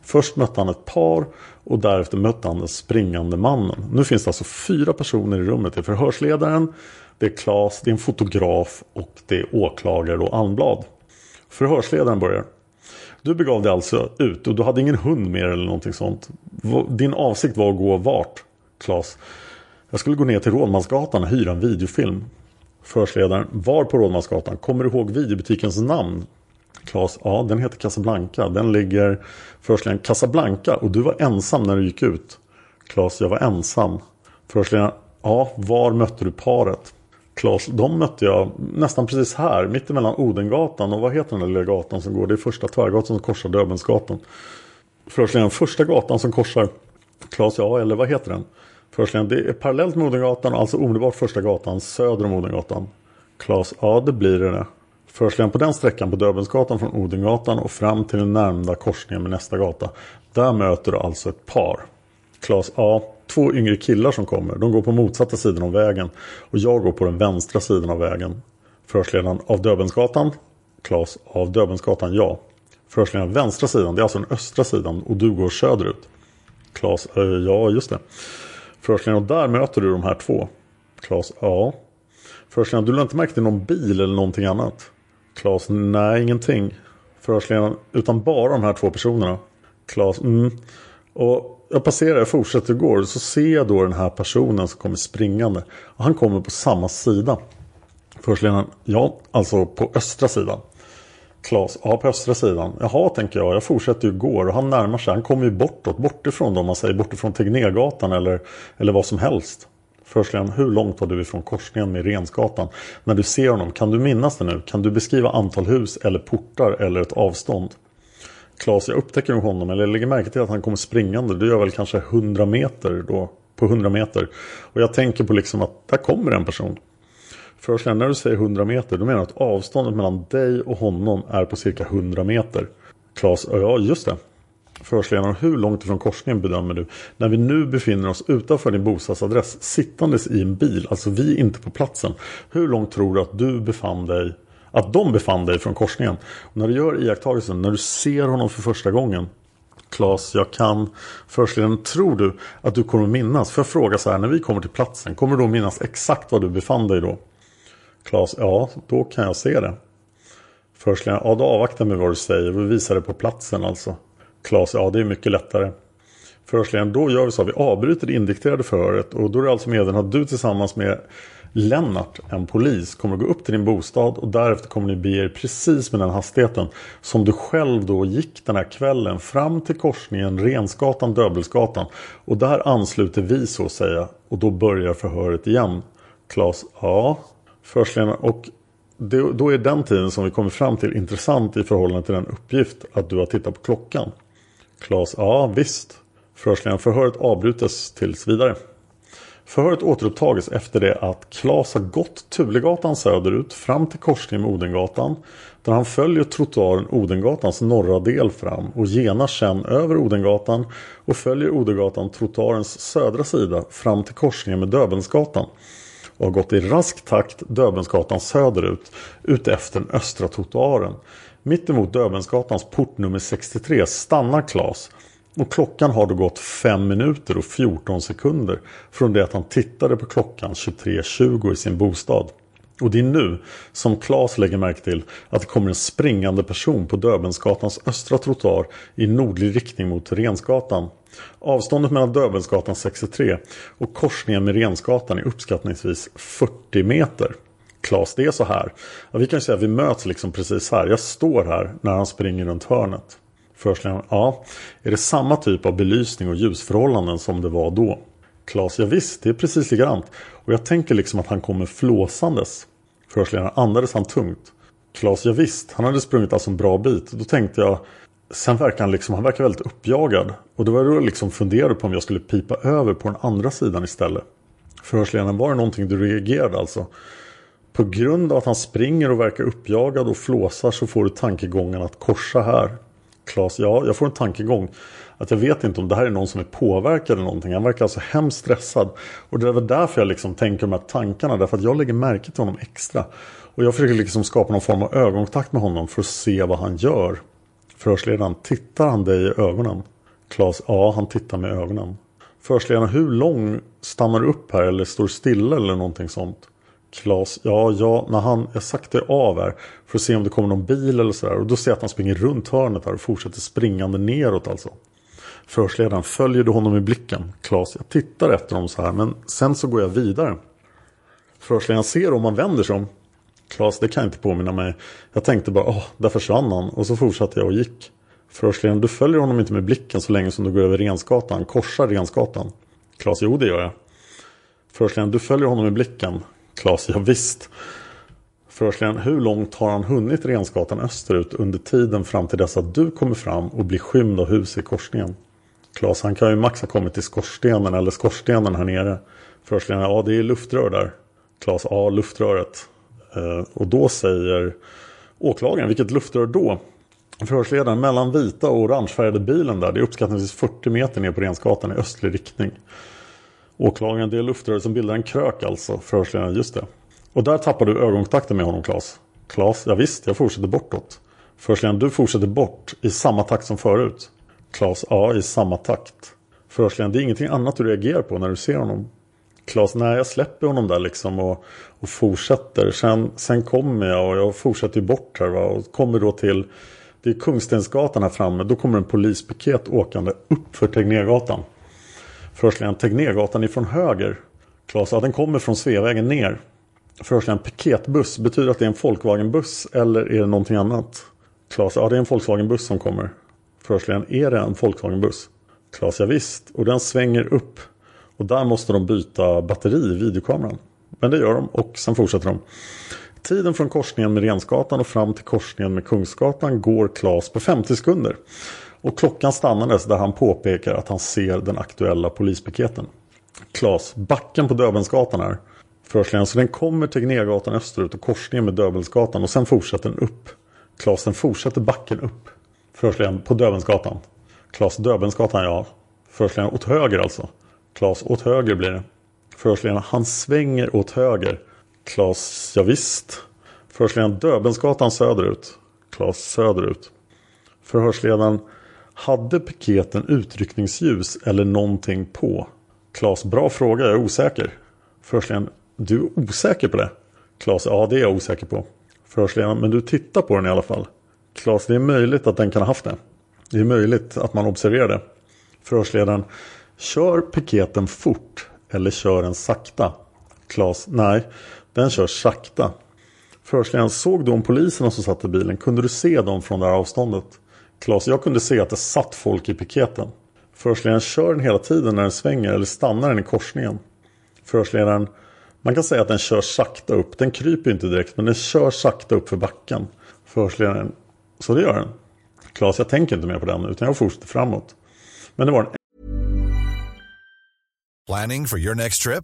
Först mötte han ett par och därefter mötte han den springande mannen. Nu finns det alltså fyra personer i rummet. Det är förhörsledaren, det är Klas, det är en fotograf och det är åklagare och Almblad. Förhörsledaren börjar. Du begav dig alltså ut och du hade ingen hund med eller någonting sånt. Din avsikt var att gå vart, Klas? Jag skulle gå ner till Rådmansgatan och hyra en videofilm. Förhörsledaren, var på Rådmansgatan? Kommer du ihåg videobutikens namn? Klas, ja den heter Casablanca. Den ligger förhörsledaren Casablanca och du var ensam när du gick ut. Klas, jag var ensam. Förhörsledaren, ja var mötte du paret? Klas, de mötte jag nästan precis här, mittemellan Odengatan och vad heter den där lilla gatan som går? Det är första tvärgatan som korsar Döbelnsgatan. Förhörsledaren, första gatan som korsar Klas, ja eller vad heter den? Förhörsledaren, det är parallellt med Odengatan, alltså omedelbart första gatan söder om Odengatan. Klas, ja det blir det. Förhörsledaren på den sträckan på Döbelnsgatan från Odengatan och fram till den närmda korsningen med nästa gata. Där möter du alltså ett par. Klas, ja två yngre killar som kommer. De går på motsatta sidan av vägen. Och jag går på den vänstra sidan av vägen. Förhörsledaren av Döbensgatan. Klas av Döbensgatan, ja. Förhörsledaren vänstra sidan, det är alltså den östra sidan. Och du går söderut. Klas, äh, eh, ja just det. Förhörsledaren, och där möter du de här två. Klas, ja. Förhörsledaren, du lade inte märke till någon bil eller någonting annat? Klas, nej ingenting. Förhörsledaren, utan bara de här två personerna. Klas, mm. Och jag passerar, jag fortsätter gå så ser jag då den här personen som kommer springande. Och han kommer på samma sida. Förhörsledaren, ja, alltså på östra sidan. Klas, ja på östra sidan. Jaha, tänker jag. Jag fortsätter ju gå och han närmar sig. Han kommer ju bortåt, bortifrån då, om man säger bortifrån Tegnérgatan eller, eller vad som helst. Förhörsledaren, hur långt var du ifrån korsningen med Rensgatan? När du ser honom, kan du minnas det nu? Kan du beskriva antal hus eller portar eller ett avstånd? Klas, jag upptäcker honom eller jag lägger märke till att han kommer springande. du gör väl kanske 100 meter då. På 100 meter. Och jag tänker på liksom att där kommer en person. Först när du säger 100 meter då menar du att avståndet mellan dig och honom är på cirka 100 meter. Klas, ja just det. Förhörsledaren, hur långt ifrån korsningen bedömer du? När vi nu befinner oss utanför din bostadsadress sittandes i en bil, alltså vi är inte på platsen. Hur långt tror du att du befann dig att de befann dig från korsningen. Och när du gör iakttagelsen, när du ser honom för första gången. Klas, jag kan Förhörsledaren, tror du att du kommer minnas? För jag fråga så här, när vi kommer till platsen, kommer du då minnas exakt var du befann dig då? Klas, ja, då kan jag se det. Förhörsledaren, ja då avvaktar vi vad du säger, vi visar det på platsen alltså. Klas, ja det är mycket lättare. Förhörsledaren, då gör vi så att vi avbryter det indikterade förhöret och då är det alltså meddelat att du tillsammans med Lennart, en polis, kommer att gå upp till din bostad och därefter kommer ni bege er precis med den hastigheten som du själv då gick den här kvällen fram till korsningen Rensgatan, Döbelsgatan. Och där ansluter vi så att säga och då börjar förhöret igen. Klas, ja, förhörsledaren och det, då är den tiden som vi kommer fram till intressant i förhållande till den uppgift att du har tittat på klockan. Klas, ja visst. Förhörsledaren, förhöret avbrytes tills vidare. Förhöret återupptages efter det att Klas har gått Tulegatan söderut fram till korsningen med Odengatan. Där han följer trottoaren Odengatans norra del fram och genar sen över Odengatan och följer Odengatan trottoarens södra sida fram till korsningen med Döbensgatan. Och har gått i rask takt Döbensgatan söderut utefter den östra trottoaren. Mittemot Döbensgatans port nummer 63 stannar Klas och klockan har då gått 5 minuter och 14 sekunder från det att han tittade på klockan 23.20 i sin bostad. Och det är nu som Claes lägger märke till att det kommer en springande person på Döbensgatans östra trottoar i nordlig riktning mot Rensgatan. Avståndet mellan Döbensgatan 63 och korsningen med Rensgatan är uppskattningsvis 40 meter. Klas, det är så här. Ja, vi kan säga att vi möts liksom precis här. Jag står här när han springer runt hörnet. Förhörsledaren, ja. Är det samma typ av belysning och ljusförhållanden som det var då? Klas, ja, visst, det är precis likadant. Och jag tänker liksom att han kommer flåsandes. Förhörsledaren, andades han tungt? Klas, ja, visst, han hade sprungit alltså en bra bit. Då tänkte jag, sen verkar han liksom, han verkar väldigt uppjagad. Och då var jag liksom funderade på om jag skulle pipa över på den andra sidan istället. Förhörsledaren, var det någonting du reagerade alltså? På grund av att han springer och verkar uppjagad och flåsar så får du tankegången att korsa här. Klas, ja, jag får en tankegång. Att jag vet inte om det här är någon som är påverkad eller någonting. Han verkar alltså hemskt stressad. Och det är väl därför jag liksom tänker de här tankarna. Därför att jag lägger märke till honom extra. Och jag försöker liksom skapa någon form av ögonkontakt med honom för att se vad han gör. Förhörsledaren, tittar han dig i ögonen? Klas, ja han tittar med ögonen. Förhörsledaren, hur lång stannar du upp här eller står stilla eller någonting sånt? Klas, ja, ja, när han, jag saktar av här för att se om det kommer någon bil eller sådär. Och då ser jag att han springer runt hörnet här och fortsätter springande neråt alltså. Förhörsledaren, följer du honom i blicken? Klas, jag tittar efter honom så här men sen så går jag vidare. Förhörsledaren ser om han vänder sig om. Klas, det kan jag inte påminna mig. Jag tänkte bara, åh, där försvann han. Och så fortsatte jag och gick. Förhörsledaren, du följer honom inte med blicken så länge som du går över Rensgatan, korsar Rensgatan. Klas, jo det gör jag. Förhörsledaren, du följer honom med blicken. Klas, ja, visst. Förhörsledaren, hur långt har han hunnit Rensgatan österut under tiden fram till dess att du kommer fram och blir skymd av hus i korsningen? Klas, han kan ju max ha kommit till skorstenen eller skorstenen här nere. Förhörsledaren, ja det är luftrör där. Klas, ja luftröret. Eh, och då säger åklagaren, vilket luftrör då? Förhörsledaren, mellan vita och orangefärgade bilen där, det är uppskattningsvis 40 meter ner på Rensgatan i östlig riktning. Åklagaren, det är luftröret som bildar en krök alltså. Förhörsledaren, just det. Och där tappar du ögonkontakten med honom Klas. Klas, ja, visst, jag fortsätter bortåt. Förhörsledaren, du fortsätter bort i samma takt som förut. Klas, ja, i samma takt. Förhörsledaren, det är ingenting annat du reagerar på när du ser honom. Klas, nej jag släpper honom där liksom och, och fortsätter. Sen, sen kommer jag och jag fortsätter bort här va? och kommer då till det är Kungstensgatan här framme. Då kommer en polispiket åkande upp för Tegnérgatan. Förhörsledaren, Tegnérgatan ifrån höger. Klas, att den kommer från Sveavägen ner. Förhörsledaren, piketbuss. Betyder det att det är en Volkswagenbuss eller är det någonting annat? Klas, ja det är en Volkswagenbuss som kommer. Förhörsledaren, är det en Volkswagenbuss? Klas, ja, visst. Och den svänger upp. Och där måste de byta batteri i videokameran. Men det gör de och sen fortsätter de. Tiden från korsningen med Rensgatan och fram till korsningen med Kungsgatan går Klas på 50 sekunder. Och klockan stannades där han påpekar att han ser den aktuella polispiketen. Klas, backen på Döbelnsgatan här. Förhörsledaren, så den kommer till Gnegatan österut och korsningen med Döbelnsgatan och sen fortsätter den upp. Klas, den fortsätter backen upp. Förhörsledaren, på Döbelnsgatan. Klas, Döbelnsgatan ja. Förhörsledaren, åt höger alltså. Klas, åt höger blir det. Förhörsledaren, han svänger åt höger. Klas, ja, visst. Förhörsledaren, Döbelnsgatan söderut. Klas, söderut. Förhörsledaren, hade piketen utryckningsljus eller någonting på? Klas, bra fråga, jag är osäker. Förhörsledaren, du är osäker på det? Klas, ja det är jag osäker på. Förhörsledaren, men du tittar på den i alla fall. Klas, det är möjligt att den kan ha haft det. Det är möjligt att man observerar det. Förhörsledaren, kör piketen fort eller kör den sakta? Klas, nej, den kör sakta. Förhörsledaren, såg du om poliserna som satt i bilen? Kunde du se dem från det här avståndet? Klas, jag kunde se att det satt folk i piketen. Förhörsledaren, kör den hela tiden när den svänger eller stannar den i korsningen? Förhörsledaren, man kan säga att den kör sakta upp. Den kryper inte direkt men den kör sakta upp för backen. Förhörsledaren, så det gör den. Klas, jag tänker inte mer på den utan jag fortsätter framåt. Men det var en Planning for your next trip?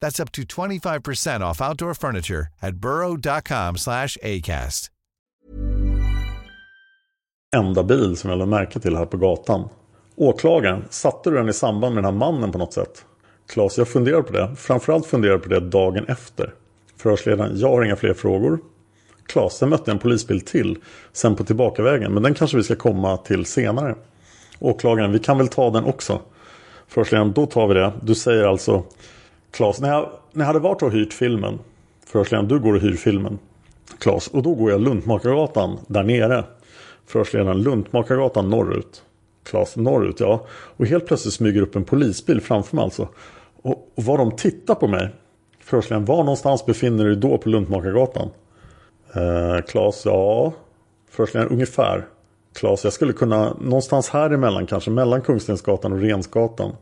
That's up to 25% off outdoor furniture at burrow.com slash ACAST. enda bil som jag lade märke till här på gatan. Åklagaren, satte du den i samband med den här mannen på något sätt? Klas, jag funderar på det. Framförallt funderar jag på det dagen efter. Förhörsledaren, jag har inga fler frågor. Klas, sen mötte jag en polisbil till. Sen på tillbakavägen, men den kanske vi ska komma till senare. Åklagaren, vi kan väl ta den också. Förhörsledaren, då tar vi det. Du säger alltså Klas, när jag, när jag hade varit och hyrt filmen. Förhörsledaren, du går och hyr filmen. Klas, och då går jag Luntmakargatan där nere. Förhörsledaren Luntmakargatan norrut. Klas norrut ja. Och helt plötsligt smyger upp en polisbil framför mig alltså. Och, och vad de tittar på mig. Förhörsledaren var någonstans befinner du dig då på Luntmakargatan? Eh, Klas ja. Förhörsledaren ungefär. Klas jag skulle kunna någonstans här emellan kanske mellan Kungstensgatan och Rensgatan.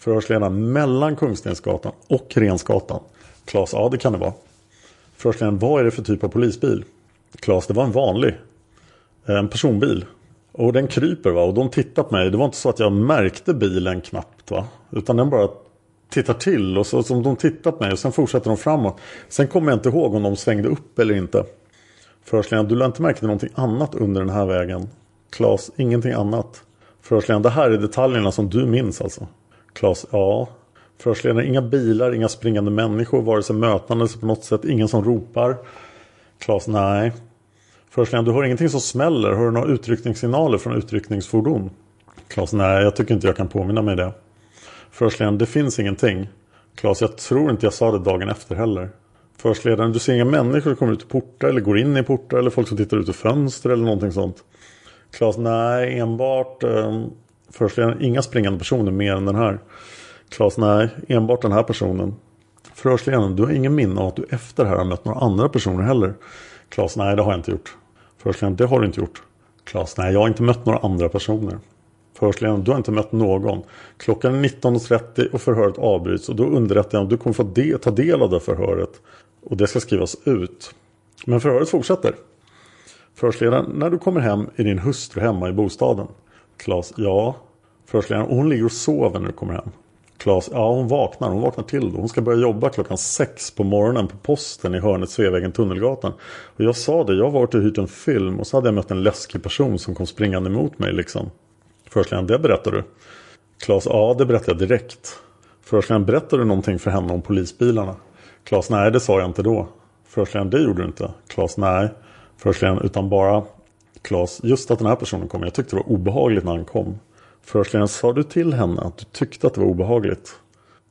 Förhörsledaren mellan Kungstensgatan och Rensgatan. Klas ja det kan det vara. Förhörsledaren vad är det för typ av polisbil? Klas det var en vanlig. En personbil. Och den kryper va och de tittar på mig. Det var inte så att jag märkte bilen knappt va. Utan den bara tittar till och så som de tittar på mig och sen fortsätter de framåt. Sen kommer jag inte ihåg om de svängde upp eller inte. Förhörsledaren, du lade inte märke till någonting annat under den här vägen. Klas, ingenting annat. Förhörsledaren, det här är detaljerna som du minns alltså. Klas, A. Förhörsledaren, inga bilar, inga springande människor, vare sig mötandes på något sätt, ingen som ropar. Klas, nej. Förhörsledaren, du hör ingenting som smäller, hör du några utryckningssignaler från utryckningsfordon? Klas, nej, jag tycker inte jag kan påminna mig det. Förhörsledaren, det finns ingenting. Klas, jag tror inte jag sa det dagen efter heller. Förhörsledaren, du ser inga människor som kommer ut i portar eller går in i portar eller folk som tittar ut ur fönster eller någonting sånt. Klas, nej, enbart eh, förhörsledaren, inga springande personer mer än den här. Klas, nej, enbart den här personen. Förhörsledaren, du har ingen minne av att du efter det här har mött några andra personer heller. Klas, nej det har jag inte gjort. Förhörsledaren, det har du inte gjort. Klas, nej jag har inte mött några andra personer. Förhörsledaren, du har inte mött någon. Klockan är 19.30 och förhöret avbryts och då underrättar jag om du kommer få de ta del av det förhöret. Och det ska skrivas ut. Men förhöret fortsätter. Förhörsledaren, när du kommer hem är din hustru hemma i bostaden. Klas, ja. Förhörsledaren, hon ligger och sover när du kommer hem. Klas, ja hon vaknar, hon vaknar till då. Hon ska börja jobba klockan sex på morgonen på posten i hörnet Sveavägen Tunnelgatan. Och jag sa det, jag har varit och hyrt en film och så hade jag mött en läskig person som kom springande emot mig liksom. Förhörsledaren, det berättar du? Klas, ja det berättar jag direkt. Förhörsledaren, berättar du någonting för henne om polisbilarna? Klas, nej det sa jag inte då. Förhörsledaren, det gjorde du inte. Klas, nej. Förhörsledaren, utan bara Klas, just att den här personen kom. Jag tyckte det var obehagligt när han kom. Förhörsledaren, sa du till henne att du tyckte att det var obehagligt?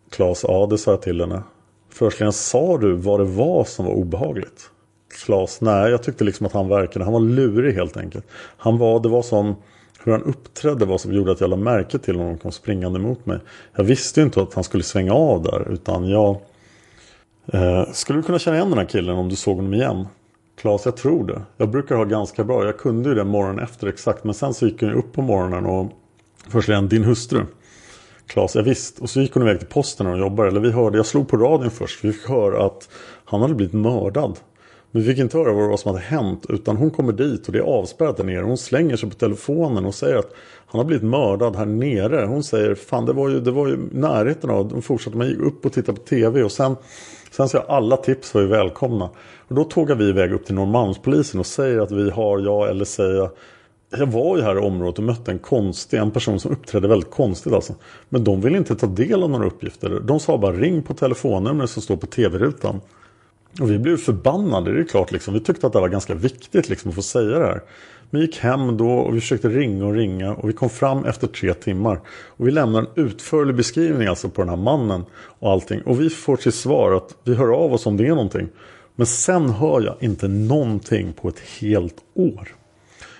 Klas, ja det sa jag till henne. Förhörsledaren, sa du vad det var som var obehagligt? Klas, nej jag tyckte liksom att han verkade, han var lurig helt enkelt. Han var, det var som hur han uppträdde var som gjorde att jag lade märke till honom kom springande mot mig. Jag visste ju inte att han skulle svänga av där utan jag eh, Skulle du kunna känna igen den här killen om du såg honom igen? Klas, jag tror det. Jag brukar ha ganska bra. Jag kunde ju det morgonen efter exakt. Men sen så gick hon upp på morgonen och först igen din hustru. Klas, ja, visst. Och så gick hon iväg till posten när hon jobbade. Eller vi hörde, jag slog på radion först. Vi fick höra att han hade blivit mördad. Men vi fick inte höra vad det var som hade hänt. Utan hon kommer dit och det är avspärrat där nere. Hon slänger sig på telefonen och säger att han har blivit mördad här nere. Hon säger, fan det var ju, det var ju närheten av. Hon fortsatte, man gick upp och tittade på tv. Och sen, sen så alla tips var ju välkomna. Och då tågar vi iväg upp till Norrmalmspolisen och säger att vi har, ja eller säger jag var ju här i området och mötte en konstig, en person som uppträdde väldigt konstigt alltså. Men de ville inte ta del av några uppgifter. De sa bara ring på telefonnumret som står på tv-rutan. Och vi blev förbannade, det är klart liksom. Vi tyckte att det var ganska viktigt liksom att få säga det här. Vi gick hem då och vi försökte ringa och ringa och vi kom fram efter tre timmar. Och vi lämnar en utförlig beskrivning alltså på den här mannen och allting. Och vi får till svar att vi hör av oss om det är någonting. Men sen hör jag inte någonting på ett helt år.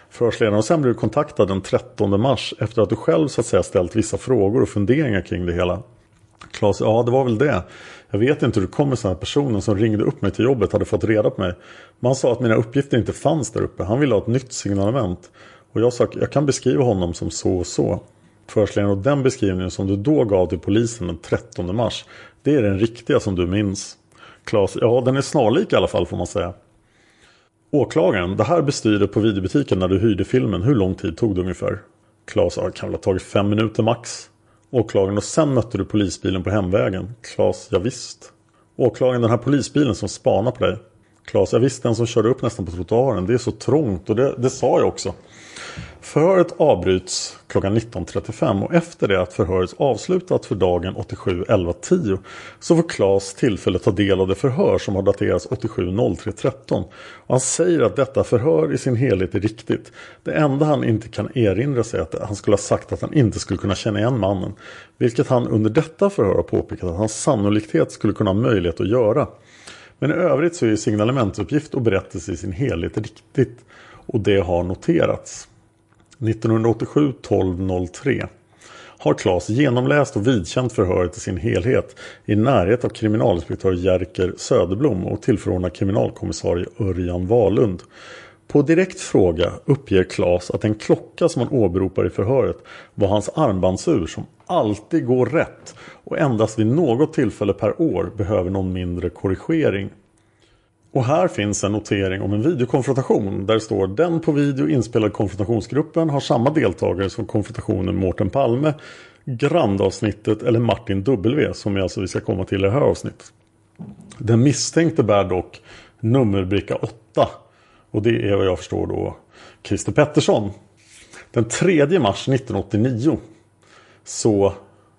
Förhörsledaren och sen blir du kontaktad den 13 mars efter att du själv så att säga ställt vissa frågor och funderingar kring det hela. Klas, ja det var väl det. Jag vet inte hur det kommer sig att personen som ringde upp mig till jobbet hade fått reda på mig. Man sa att mina uppgifter inte fanns där uppe. Han ville ha ett nytt signalement. Och jag sa att jag kan beskriva honom som så och så. Förhörsledaren och den beskrivningen som du då gav till polisen den 13 mars. Det är den riktiga som du minns. Klas, ja den är snarlik i alla fall får man säga. Åklagaren, det här bestyret på videobutiken när du hyrde filmen, hur lång tid tog det ungefär? Klas, ja, det kan väl ha tagit fem minuter max. Åklagaren, och sen mötte du polisbilen på hemvägen? Klas, ja, visst. Åklagaren, den här polisbilen som spanar på dig? Klas, ja, visst den som körde upp nästan på trottoaren. Det är så trångt och det, det sa jag också. Förhöret avbryts klockan 19.35 och efter det att förhöret avslutats för dagen 87.11.10 så får Claes tillfälle att ta del av det förhör som har daterats 87.03.13. Och han säger att detta förhör i sin helhet är riktigt. Det enda han inte kan erinra sig är att han skulle ha sagt att han inte skulle kunna känna igen mannen. Vilket han under detta förhör har påpekat att hans sannolikhet skulle kunna ha möjlighet att göra. Men i övrigt så är signalementsuppgift och berättelse i sin helhet riktigt. och det har noterats. 1987 1203 har Claes genomläst och vidkänt förhöret i sin helhet i närhet av kriminalinspektör Jerker Söderblom och tillförordnad kriminalkommissarie Örjan Wahlund. På direkt fråga uppger Claes att en klocka som han åberopar i förhöret var hans armbandsur som alltid går rätt och endast vid något tillfälle per år behöver någon mindre korrigering. Och här finns en notering om en videokonfrontation där det står den på video inspelade konfrontationsgruppen har samma deltagare som konfrontationen Mårten Palme, Grandavsnittet eller Martin W som vi alltså vi ska komma till i det här avsnittet. Den misstänkte bär dock nummerbricka 8 och det är vad jag förstår då Christer Pettersson. Den 3 mars 1989 så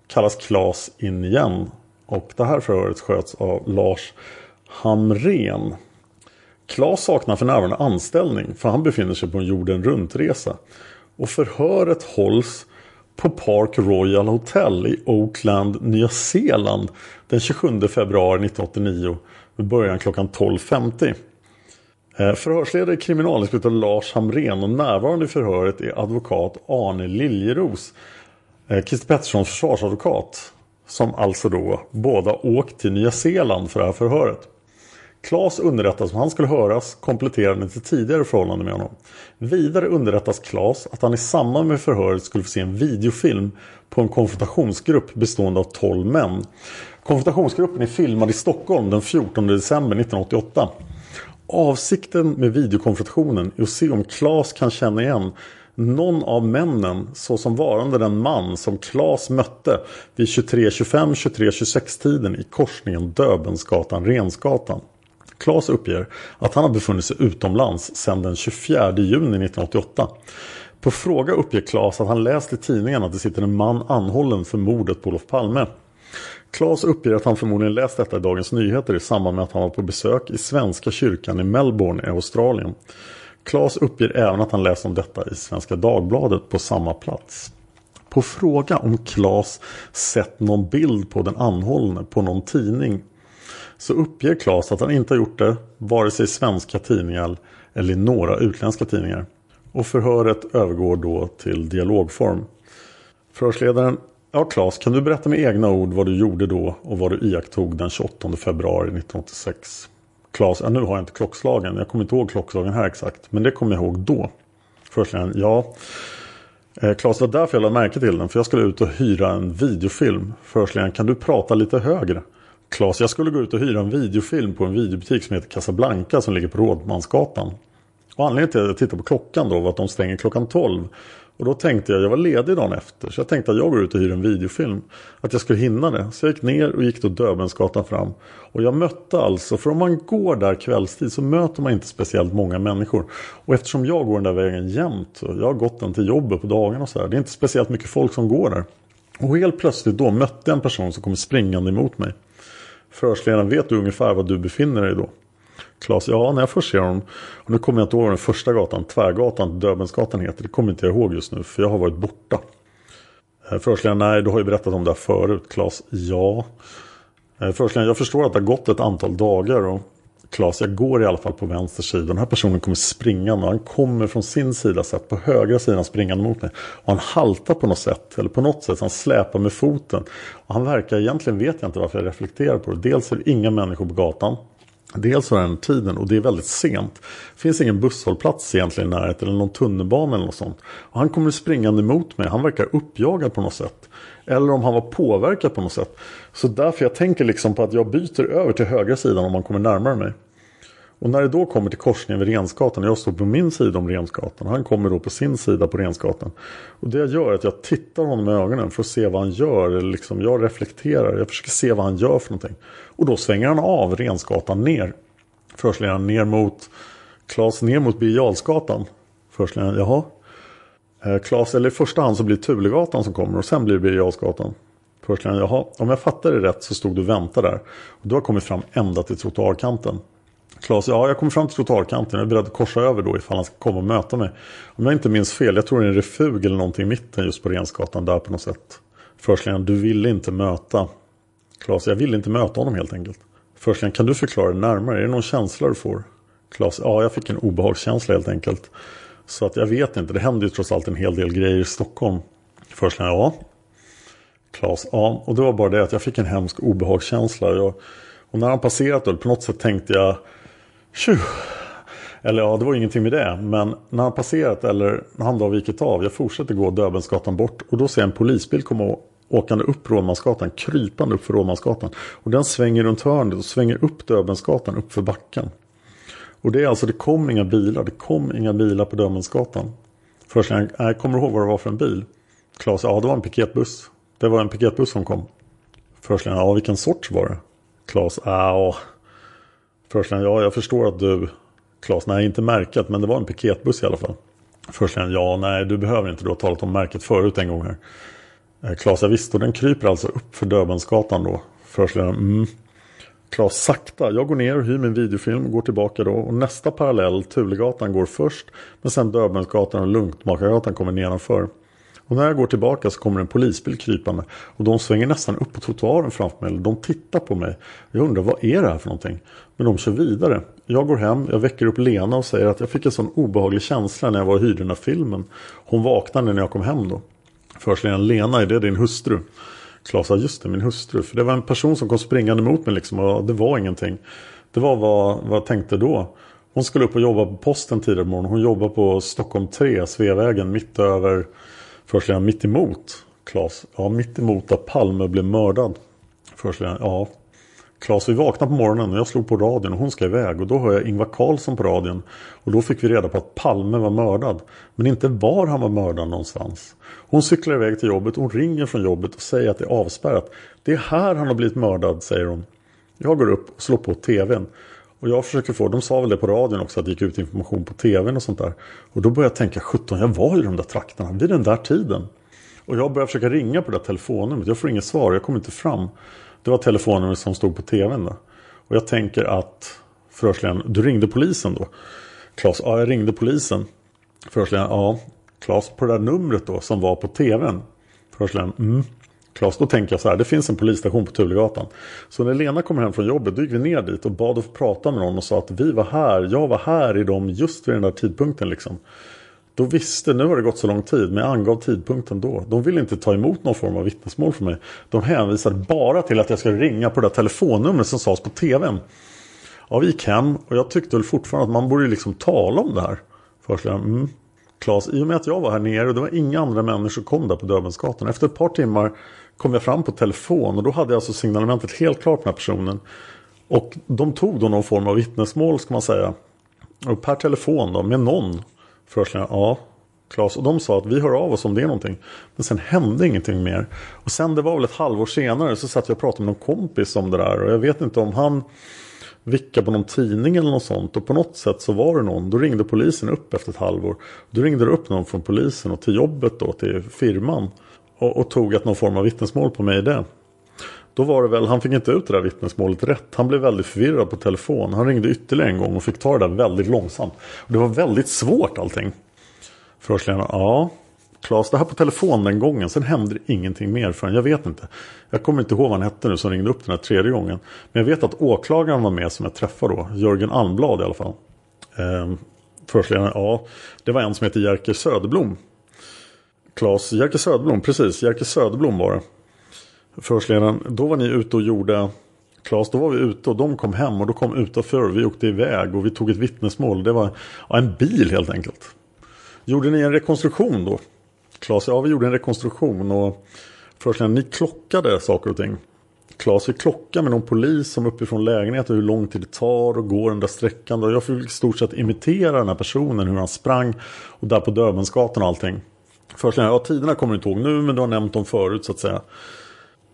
kallas Klas in igen och det här förhöret sköts av Lars Hamren. Klas saknar för närvarande anställning för han befinner sig på en jorden runt-resa. Och förhöret hålls på Park Royal Hotel i Oakland, Nya Zeeland den 27 februari 1989 med början klockan 12.50. Förhörsledare eh, förhörsledare kriminalinspektör Lars Hamren och närvarande i förhöret är advokat Arne Liljeros, eh, Christer Petterssons försvarsadvokat, som alltså då båda åkt till Nya Zeeland för det här förhöret. Klas underrättas om han skulle höras kompletterande till tidigare förhållande med honom. Vidare underrättas Klas att han i samband med förhöret skulle få se en videofilm på en konfrontationsgrupp bestående av 12 män. Konfrontationsgruppen är filmad i Stockholm den 14 december 1988. Avsikten med videokonfrontationen är att se om Klas kan känna igen någon av männen såsom varande den man som Klas mötte vid 23.25-23.26 tiden i korsningen Döbensgatan-Rensgatan. Klas uppger att han har befunnit sig utomlands sedan den 24 juni 1988. På fråga uppger Klas att han läst i tidningen att det sitter en man anhållen för mordet på Olof Palme. Klas uppger att han förmodligen läst detta i Dagens Nyheter i samband med att han var på besök i Svenska kyrkan i Melbourne i Australien. Klas uppger även att han läst om detta i Svenska Dagbladet på samma plats. På fråga om Klas sett någon bild på den anhållne på någon tidning så uppger Klas att han inte har gjort det vare sig i svenska tidningar eller i några utländska tidningar. Och förhöret övergår då till dialogform. Förhörsledaren Ja Klas, kan du berätta med egna ord vad du gjorde då och vad du iakttog den 28 februari 1986? Klas, ja, nu har jag inte klockslagen. Jag kommer inte ihåg klockslagen här exakt. Men det kommer jag ihåg då. Förhörsledaren, ja. Eh, Klas, det var därför jag lade märke till den. För jag skulle ut och hyra en videofilm. Förhörsledaren, kan du prata lite högre? Klas, jag skulle gå ut och hyra en videofilm på en videobutik som heter Casablanca som ligger på Rådmansgatan. Och anledningen till att jag tittade på klockan då var att de stänger klockan 12. Och då tänkte jag, jag var ledig dagen efter, så jag tänkte att jag går ut och hyr en videofilm. Att jag skulle hinna det. Så jag gick ner och gick då Döbensgatan fram. Och jag mötte alltså, för om man går där kvällstid så möter man inte speciellt många människor. Och eftersom jag går den där vägen jämt, och jag har gått den till jobbet på dagarna och så här. Det är inte speciellt mycket folk som går där. Och helt plötsligt då mötte jag en person som kom springande emot mig. Förhörsledaren, vet du ungefär var du befinner dig då? Klas, ja när jag först ser honom. Och nu kommer jag inte ihåg den första gatan, Tvärgatan, Döbensgatan heter. Det kommer inte jag ihåg just nu för jag har varit borta. Eh, Förhörsledaren, nej du har ju berättat om det här förut. Klas, ja. Eh, Förhörsledaren, jag förstår att det har gått ett antal dagar. Och Klas, jag går i alla fall på vänster sida. Den här personen kommer springande. Han kommer från sin sida sett på högra sidan springande mot mig. Och han haltar på något sätt. Eller på något sätt. Han släpar med foten. Och han verkar, egentligen vet jag inte varför jag reflekterar på det. Dels är det inga människor på gatan. Dels var den tiden och det är väldigt sent. Det finns ingen busshållplats egentligen i närheten eller någon tunnelbana eller något sånt. Och han kommer springande emot mig. Han verkar uppjagad på något sätt. Eller om han var påverkad på något sätt. Så därför jag tänker liksom på att jag byter över till högra sidan om han kommer närmare mig. Och när det då kommer till korsningen vid Rensgatan, jag står på min sida om Rensgatan, han kommer då på sin sida på Rensgatan. Och det jag gör är att jag tittar honom i ögonen för att se vad han gör. Eller liksom, jag reflekterar, jag försöker se vad han gör för någonting. Och då svänger han av Rensgatan ner. Först ner mot Klas ner mot Birger Förhörsledaren, jaha. Eh, Klas, eller i första hand så blir det Tulegatan som kommer och sen blir det Birger Jarlsgatan. Förhörsledaren, jaha. Om jag fattar det rätt så stod du och väntade där. Och du har kommit fram ända till trottoarkanten. Klas, ja jag kommer fram till trottoarkanten. Jag är beredd att korsa över då ifall han ska komma och möta mig. Om jag inte minns fel, jag tror det är en refug eller någonting i mitten just på Rensgatan där på något sätt. Förstligen, du ville inte möta. Klas, jag ville inte möta honom helt enkelt. Förstligen, kan du förklara det närmare? Är det någon känsla du får? Klas, ja jag fick en obehagskänsla helt enkelt. Så att jag vet inte, det händer ju trots allt en hel del grejer i Stockholm. Först ja. Klas, ja. Och det var bara det att jag fick en hemsk obehagskänsla. Jag, och när han passerat då, på något sätt tänkte jag Tju. Eller ja, det var ingenting med det. Men när han passerat eller när han då vikit av. Jag fortsätter gå Döbelnsgatan bort. Och då ser jag en polisbil komma åkande upp Rådmansgatan. Krypande upp för Rådmansgatan. Och den svänger runt hörnet och svänger upp Döbelnsgatan upp för backen. Och det är alltså, det kom inga bilar. Det kom inga bilar på Döbelnsgatan. Först jag, jag kommer ihåg vad det var för en bil. Klas, ja det var en piketbuss. Det var en piketbuss som kom. Först ja vilken sorts var det? Klas, ja. Först ja jag förstår att du Klas, nej inte märket men det var en piketbuss i alla fall. Först ja nej du behöver inte, du har talat om märket förut en gång här. Eh, Klas, ja visst och den kryper alltså upp för Döbelnsgatan då. Först mm. Klas sakta. Jag går ner och hyr min videofilm och går tillbaka då. Och nästa parallell, Tulegatan, går först. Men sen Döbelnsgatan och Luntmakargatan kommer nedanför. Och när jag går tillbaka så kommer en polisbil krypande. Och de svänger nästan upp på trottoaren framför mig. De tittar på mig. Jag undrar vad är det här för någonting? Men de kör vidare. Jag går hem, jag väcker upp Lena och säger att jag fick en sån obehaglig känsla när jag var och hyrde den här filmen. Hon vaknade när jag kom hem då. Först Lena, är det din hustru? Klas sa just det, min hustru. För det var en person som kom springande mot mig liksom och det var ingenting. Det var vad, vad jag tänkte då. Hon skulle upp och jobba på posten tidigare på morgonen. Hon jobbar på Stockholm 3, Sveavägen, mitt över, först mitt emot Klas. Ja, mitt emot där Palme blev mördad. Först ja. Klas, vi vaknade på morgonen och jag slog på radion och hon ska iväg. Och då hör jag Ingvar Carlsson på radion. Och då fick vi reda på att Palme var mördad. Men inte var han var mördad någonstans. Hon cyklar iväg till jobbet, hon ringer från jobbet och säger att det är avspärrat. Det är här han har blivit mördad, säger hon. Jag går upp och slår på tvn. Och jag försöker få, de sa väl det på radion också att det gick ut information på tvn och sånt där. Och då börjar jag tänka, 17 jag var i de där trakterna vid den där tiden. Och jag börjar försöka ringa på det där telefonnumret, jag får inget svar, jag kommer inte fram. Det var telefonnumret som stod på tvn då. Och jag tänker att förhörsledaren, du ringde polisen då? Klas, ja jag ringde polisen. Förhörsledaren, ja. Klas, på det där numret då som var på tvn. Förhörsledaren, mm. Klas, då tänker jag så här, det finns en polisstation på Tulegatan. Så när Lena kommer hem från jobbet, då gick vi ner dit och bad att få prata med någon och sa att vi var här, jag var här i dem just vid den där tidpunkten liksom. Då visste, nu har det gått så lång tid, men jag angav tidpunkten då. De ville inte ta emot någon form av vittnesmål från mig. De hänvisade bara till att jag skulle ringa på det där telefonnumret som sades på tvn. Ja, vi gick hem och jag tyckte väl fortfarande att man borde liksom tala om det här. Först mm. Klas, i och med att jag var här nere och det var inga andra människor som kom där på Döbelnsgatan. Efter ett par timmar kom jag fram på telefon och då hade jag alltså signalementet helt klart med personen. Och de tog då någon form av vittnesmål ska man säga. Och per telefon då med någon. Förhörsledaren, ja. Klas och de sa att vi hör av oss om det är någonting. Men sen hände ingenting mer. Och sen det var väl ett halvår senare så satt jag och pratade med någon kompis om det där. Och jag vet inte om han vickade på någon tidning eller något sånt. Och på något sätt så var det någon. Då ringde polisen upp efter ett halvår. Då ringde det upp någon från polisen och till jobbet då, till firman. Och, och tog ett någon form av vittnesmål på mig i det. Då var det väl, han fick inte ut det där vittnesmålet rätt. Han blev väldigt förvirrad på telefon. Han ringde ytterligare en gång och fick ta det där väldigt långsamt. Och det var väldigt svårt allting. Förhörsledaren, ja. Klas, det här på telefon den gången. Sen hände det ingenting mer förrän, jag vet inte. Jag kommer inte ihåg vad han hette nu som ringde upp den här tredje gången. Men jag vet att åklagaren var med som jag träffade då. Jörgen Almblad i alla fall. Ehm, Förhörsledaren, ja. Det var en som heter Jerker Söderblom. Klas, Jerker Söderblom, precis. Jerker Söderblom var det. Förhörsledaren, då var ni ute och gjorde Klas, då var vi ute och de kom hem och då kom utanför vi åkte iväg och vi tog ett vittnesmål. Det var ja, en bil helt enkelt. Gjorde ni en rekonstruktion då? Klas, ja vi gjorde en rekonstruktion och förhörsledaren, ni klockade saker och ting. Klas, vi klockade med någon polis som uppifrån lägenheten hur lång tid det tar och går den där sträckan. Jag fick i stort sett imitera den här personen, hur han sprang och där på Döbelnsgatan och allting. Förhörsledaren, ja tiderna kommer du inte ihåg nu men du har nämnt dem förut så att säga.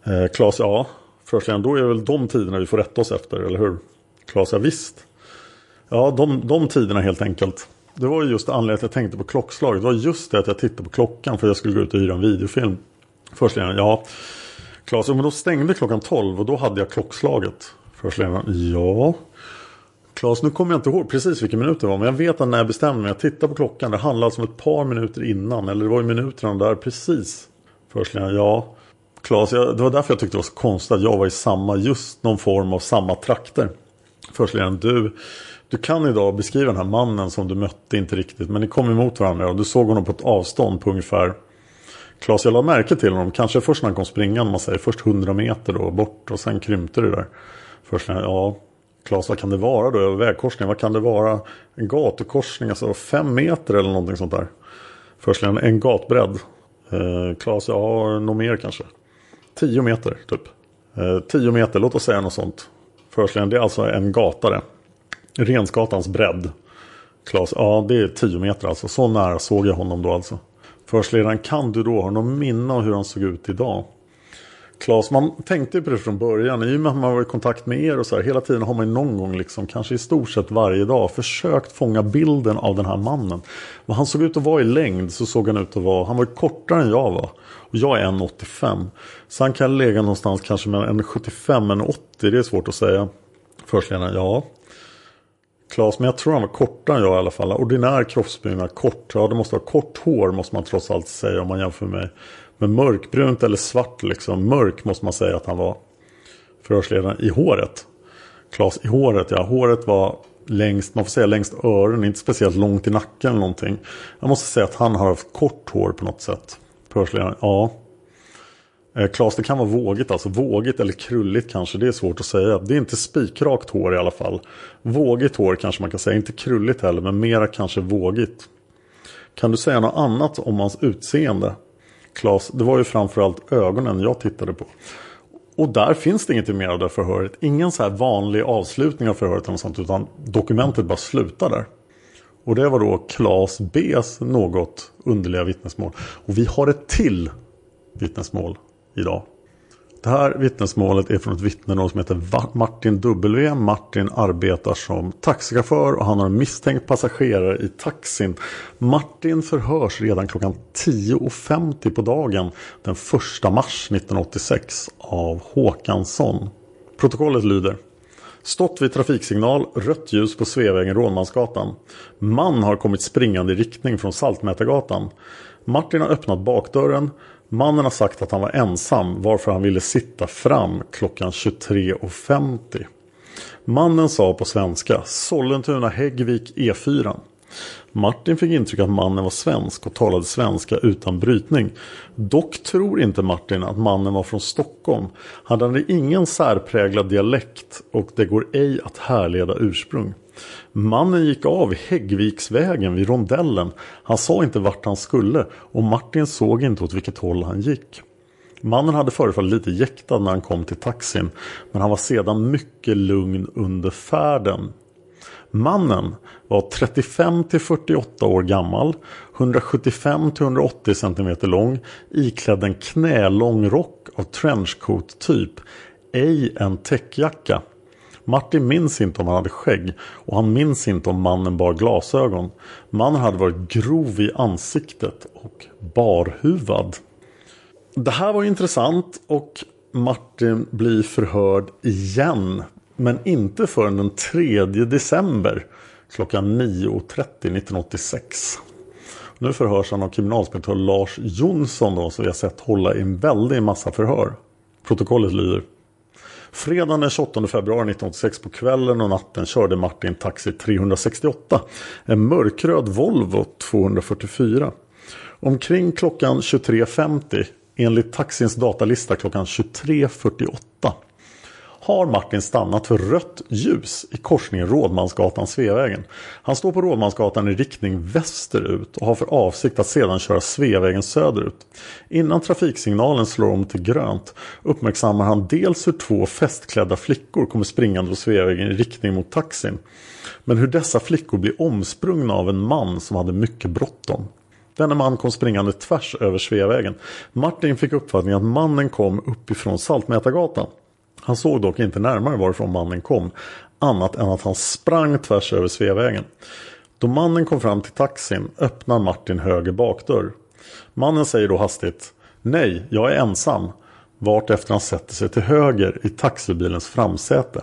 Eh, Klas, ja. Förhörsledaren, då är det väl de tiderna vi får rätta oss efter, eller hur? Klas, ja visst. Ja, de, de tiderna helt enkelt. Det var just anledningen att jag tänkte på klockslaget. Det var just det att jag tittade på klockan för att jag skulle gå ut och hyra en videofilm. Förhörsledaren, ja. Klas, men då stängde klockan 12 och då hade jag klockslaget. Förhörsledaren, ja. Klas, nu kommer jag inte ihåg precis vilken minut det var. Men jag vet att när jag bestämde mig, jag tittade på klockan. Det handlade alltså om ett par minuter innan. Eller det var ju minuterna där precis. Förhörsledaren, ja. Klas, det var därför jag tyckte det var så konstigt att jag var i samma, just någon form av samma trakter. Förhörsledaren, du, Du kan idag beskriva den här mannen som du mötte inte riktigt. Men ni kom emot varandra och du såg honom på ett avstånd på ungefär Klas, jag la märke till honom. Kanske först när han kom springande, man säger först 100 meter då bort och sen krympte det där. Först när, ja, Klas, vad kan det vara då över vägkorsningen? Vad kan det vara? En gatukorsning, alltså fem meter eller någonting sånt där. Först en gatbredd. Eh, Klas, ja, något mer kanske. Tio meter typ. Eh, tio meter, låt oss säga något sånt. Förhörsledaren, det är alltså en gata det. Rensgatans bredd. Klas, ja det är tio meter alltså. Så nära såg jag honom då alltså. Förhörsledaren, kan du då ha någon minne av hur han såg ut idag? Klas, man tänkte ju på det från början. I och med att man var i kontakt med er och så här. Hela tiden har man någon gång, liksom, kanske i stort sett varje dag, försökt fånga bilden av den här mannen. Vad han såg ut att vara i längd så såg han ut att vara, han var kortare än jag var. Och jag är 1,85. Så han kan lägga någonstans kanske mellan 1,75 och 1,80. Det är svårt att säga. Förhörsledaren, ja. Klas, men jag tror han var kortare än jag i alla fall. Ordinär kroppsbyggnad, kort. Ja, det måste vara kort hår måste man trots allt säga om man jämför med mig. Men mörkbrunt eller svart liksom. Mörk måste man säga att han var. Förhörsledaren i håret. Klas, i håret, ja. Håret var längst, man får säga längst öronen, inte speciellt långt i nacken eller någonting. Jag måste säga att han har haft kort hår på något sätt. Förhörsledaren, ja. Eh, Klas, det kan vara vågigt alltså. Vågigt eller krulligt kanske, det är svårt att säga. Det är inte spikrakt hår i alla fall. Vågigt hår kanske man kan säga, inte krulligt heller, men mera kanske vågigt. Kan du säga något annat om hans utseende? Claes, det var ju framförallt ögonen jag tittade på. Och där finns det inget mer av det förhöret. Ingen så här vanlig avslutning av förhöret eller sånt, utan dokumentet bara slutar där. Och det var då Klas B's något underliga vittnesmål. Och vi har ett till vittnesmål idag. Det här vittnesmålet är från ett vittne som heter Martin W. Martin arbetar som taxichaufför och han har en misstänkt passagerare i taxin. Martin förhörs redan klockan 10.50 på dagen den 1 mars 1986 av Håkansson. Protokollet lyder Stått vid trafiksignal, rött ljus på Sveavägen Rånmansgatan. Man har kommit springande i riktning från Saltmätargatan. Martin har öppnat bakdörren. Mannen har sagt att han var ensam varför han ville sitta fram klockan 23.50. Mannen sa på svenska Sollentuna Häggvik E4. Martin fick intryck att mannen var svensk och talade svenska utan brytning. Dock tror inte Martin att mannen var från Stockholm. Han hade ingen särpräglad dialekt och det går ej att härleda ursprung. Mannen gick av Häggviksvägen vid rondellen. Han sa inte vart han skulle och Martin såg inte åt vilket håll han gick. Mannen hade förefallit lite jäktad när han kom till taxin men han var sedan mycket lugn under färden. Mannen var 35 till 48 år gammal, 175 till 180 cm lång, iklädd en knälång rock av trenchcoat typ, ej en täckjacka. Martin minns inte om han hade skägg och han minns inte om mannen bar glasögon. Mannen hade varit grov i ansiktet och barhuvad. Det här var intressant och Martin blir förhörd igen. Men inte förrän den 3 december klockan 9.30 1986. Nu förhörs han av kriminalinspektör Lars Jonsson då, som vi har sett hålla i en väldig massa förhör. Protokollet lyder Fredagen den 28 februari 1986 på kvällen och natten körde Martin taxi 368. En mörkröd Volvo 244. Omkring klockan 23.50 enligt taxins datalista klockan 23.48 har Martin stannat för rött ljus i korsningen Rådmansgatan-Sveavägen. Han står på Rådmansgatan i riktning västerut och har för avsikt att sedan köra Sveavägen söderut. Innan trafiksignalen slår om till grönt uppmärksammar han dels hur två festklädda flickor kommer springande på Sveavägen i riktning mot taxin. Men hur dessa flickor blir omsprungna av en man som hade mycket bråttom. Denne man kom springande tvärs över Sveavägen. Martin fick uppfattningen att mannen kom uppifrån Saltmätargatan. Han såg dock inte närmare varifrån mannen kom, annat än att han sprang tvärs över Sveavägen. Då mannen kom fram till taxin öppnar Martin höger bakdörr. Mannen säger då hastigt Nej, jag är ensam. Vart efter han sätter sig till höger i taxibilens framsäte.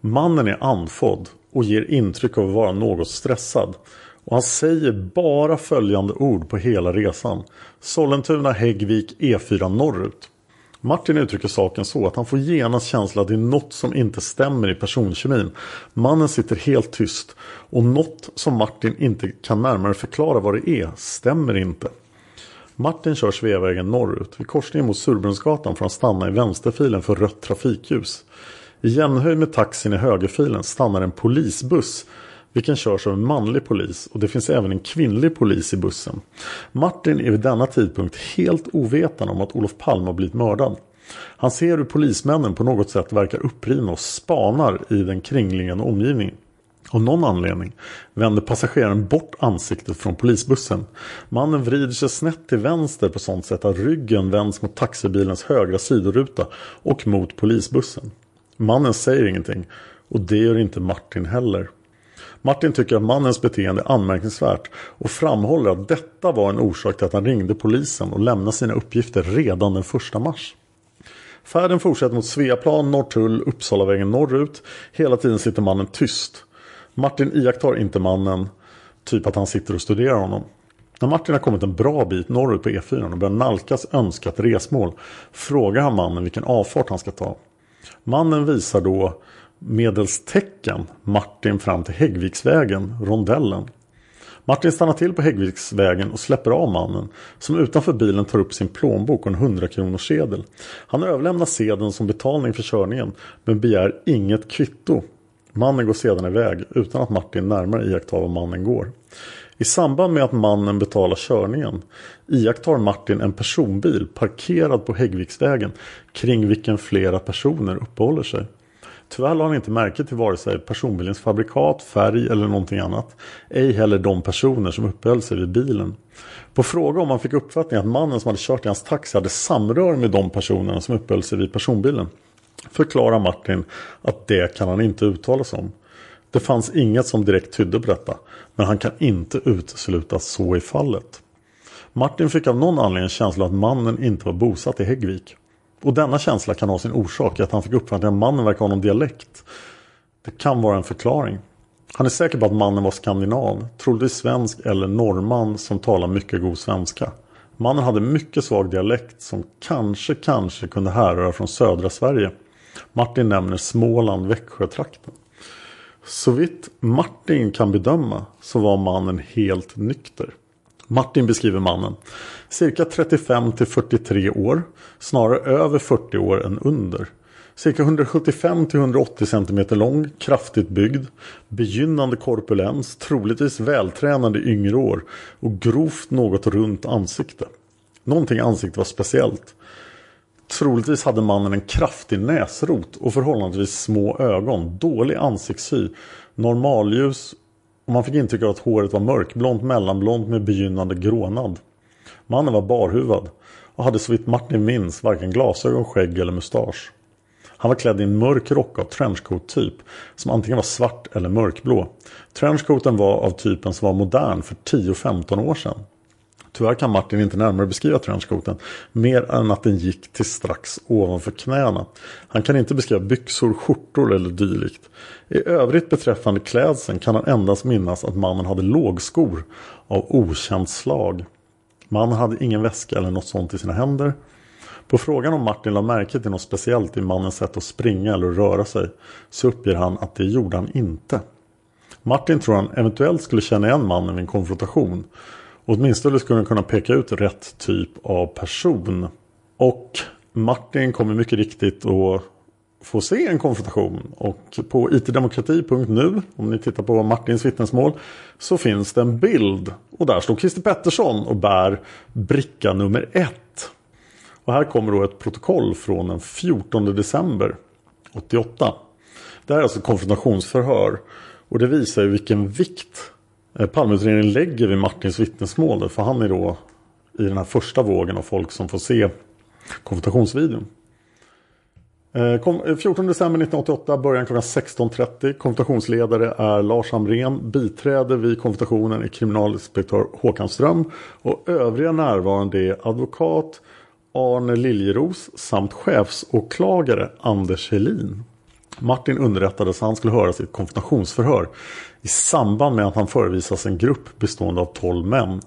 Mannen är andfådd och ger intryck av att vara något stressad. Och han säger bara följande ord på hela resan. Sollentuna, Häggvik, E4 norrut. Martin uttrycker saken så att han får genast känsla att det är något som inte stämmer i personkemin. Mannen sitter helt tyst och något som Martin inte kan närmare förklara vad det är stämmer inte. Martin kör Sveavägen norrut. Vid korsningen mot Surbrunnsgatan får han stanna i vänsterfilen för rött trafikljus. I jämnhöjd med taxin i högerfilen stannar en polisbuss vilken körs av en manlig polis och det finns även en kvinnlig polis i bussen. Martin är vid denna tidpunkt helt ovetande om att Olof Palme har blivit mördad. Han ser hur polismännen på något sätt verkar upprivna och spanar i den kringliggande omgivningen. Av någon anledning vänder passageraren bort ansiktet från polisbussen. Mannen vrider sig snett till vänster på sånt sätt att ryggen vänds mot taxibilens högra sidoruta och mot polisbussen. Mannen säger ingenting och det gör inte Martin heller. Martin tycker att mannens beteende är anmärkningsvärt och framhåller att detta var en orsak till att han ringde polisen och lämnade sina uppgifter redan den 1 mars. Färden fortsätter mot Sveaplan, Norrtull, Uppsalavägen norrut. Hela tiden sitter mannen tyst. Martin iakttar inte mannen, typ att han sitter och studerar honom. När Martin har kommit en bra bit norrut på E4 och börjar nalkas önskat resmål frågar han mannen vilken avfart han ska ta. Mannen visar då medelstecken Martin fram till Häggviksvägen, rondellen. Martin stannar till på Häggviksvägen och släpper av mannen som utanför bilen tar upp sin plånbok och en 100 kronors sedel. Han överlämnar sedeln som betalning för körningen men begär inget kvitto. Mannen går sedan iväg utan att Martin närmare iakttar var mannen går. I samband med att mannen betalar körningen iakttar Martin en personbil parkerad på Häggviksvägen kring vilken flera personer uppehåller sig. Tyvärr la han inte märke till vare sig personbilens fabrikat, färg eller någonting annat. Ej heller de personer som uppehöll sig vid bilen. På fråga om han fick uppfattningen att mannen som hade kört i hans taxi hade samröre med de personerna som uppehöll sig vid personbilen förklarar Martin att det kan han inte uttala sig om. Det fanns inget som direkt tydde på detta, men han kan inte utesluta att så är fallet. Martin fick av någon anledning en känsla att mannen inte var bosatt i Häggvik. Och denna känsla kan ha sin orsak i att han fick uppfattningen att mannen verkar ha någon dialekt. Det kan vara en förklaring. Han är säker på att mannen var skandinav, troligtvis svensk eller norrman som talar mycket god svenska. Mannen hade mycket svag dialekt som kanske, kanske kunde härröra från södra Sverige. Martin nämner Småland, Växjötrakten. Så vitt Martin kan bedöma så var mannen helt nykter. Martin beskriver mannen. Cirka 35 till 43 år. Snarare över 40 år än under. Cirka 175 till 180 cm lång, kraftigt byggd, begynnande korpulens, troligtvis vältränad i yngre år och grovt något runt ansikte. Någonting i ansiktet var speciellt. Troligtvis hade mannen en kraftig näsrot och förhållandevis små ögon, dålig ansiktshy, normalljus och man fick intryck av att håret var mörkblont, mellanblont med begynnande grånad. Mannen var barhuvad och hade så vitt Martin minns varken glasögon, skägg eller mustasch. Han var klädd i en mörk rock av trenchcoat-typ som antingen var svart eller mörkblå. Trenchcoaten var av typen som var modern för 10-15 år sedan. Tyvärr kan Martin inte närmare beskriva trenchcoaten mer än att den gick till strax ovanför knäna. Han kan inte beskriva byxor, skjortor eller dylikt. I övrigt beträffande klädseln kan han endast minnas att mannen hade lågskor av okänt slag. Mannen hade ingen väska eller något sånt i sina händer. På frågan om Martin la märke till något speciellt i mannens sätt att springa eller röra sig så uppger han att det gjorde han inte. Martin tror han eventuellt skulle känna igen mannen vid en konfrontation Åtminstone skulle den kunna peka ut rätt typ av person. Och Martin kommer mycket riktigt att få se en konfrontation. Och på itdemokrati.nu, om ni tittar på Martins vittnesmål, så finns det en bild. Och där står Christer Pettersson och bär bricka nummer ett. Och här kommer då ett protokoll från den 14 december 88. Det här är alltså konfrontationsförhör. Och det visar ju vilken vikt Eh, Palmeutredningen lägger vid Martins vittnesmål. För han är då i den här första vågen av folk som får se konfrontationsvideon. Eh, 14 eh, december 1988, början klockan 16.30. Konfrontationsledare är Lars Hamrén Biträde vid konfrontationen är kriminalinspektör Håkan Ström. Och övriga närvarande är advokat Arne Liljeros samt chefsåklagare Anders Helin. Martin underrättades att han skulle höra sitt konfrontationsförhör i samband med att han förevisas en grupp bestående av 12 män.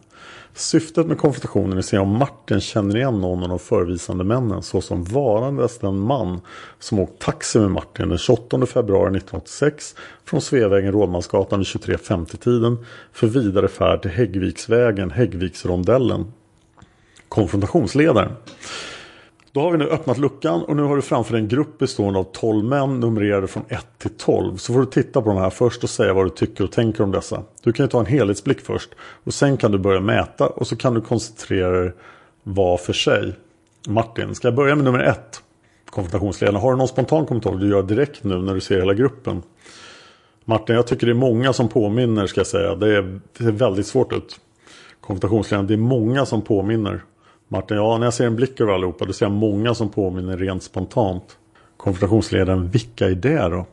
Syftet med konfrontationen är att se om Martin känner igen någon av de förvisande männen såsom varandes den man som åkt taxi med Martin den 28 februari 1986 från Sveavägen Rådmansgatan vid 23.50-tiden för vidare färd till Häggviksvägen, Häggviksrondellen. Konfrontationsledaren. Då har vi nu öppnat luckan och nu har du framför dig en grupp bestående av 12 män numrerade från 1 till 12. Så får du titta på de här först och säga vad du tycker och tänker om dessa. Du kan ju ta en helhetsblick först och sen kan du börja mäta och så kan du koncentrera dig var för sig. Martin, ska jag börja med nummer 1? Konfrontationsledaren. Har du någon spontan kommentar du gör direkt nu när du ser hela gruppen? Martin, jag tycker det är många som påminner ska jag säga. Det, är, det ser väldigt svårt ut. Konfrontationsledaren, det är många som påminner. Martin, ja när jag ser en blick över allihopa då ser jag många som påminner rent spontant. Konfrontationsledaren, vilka är det då?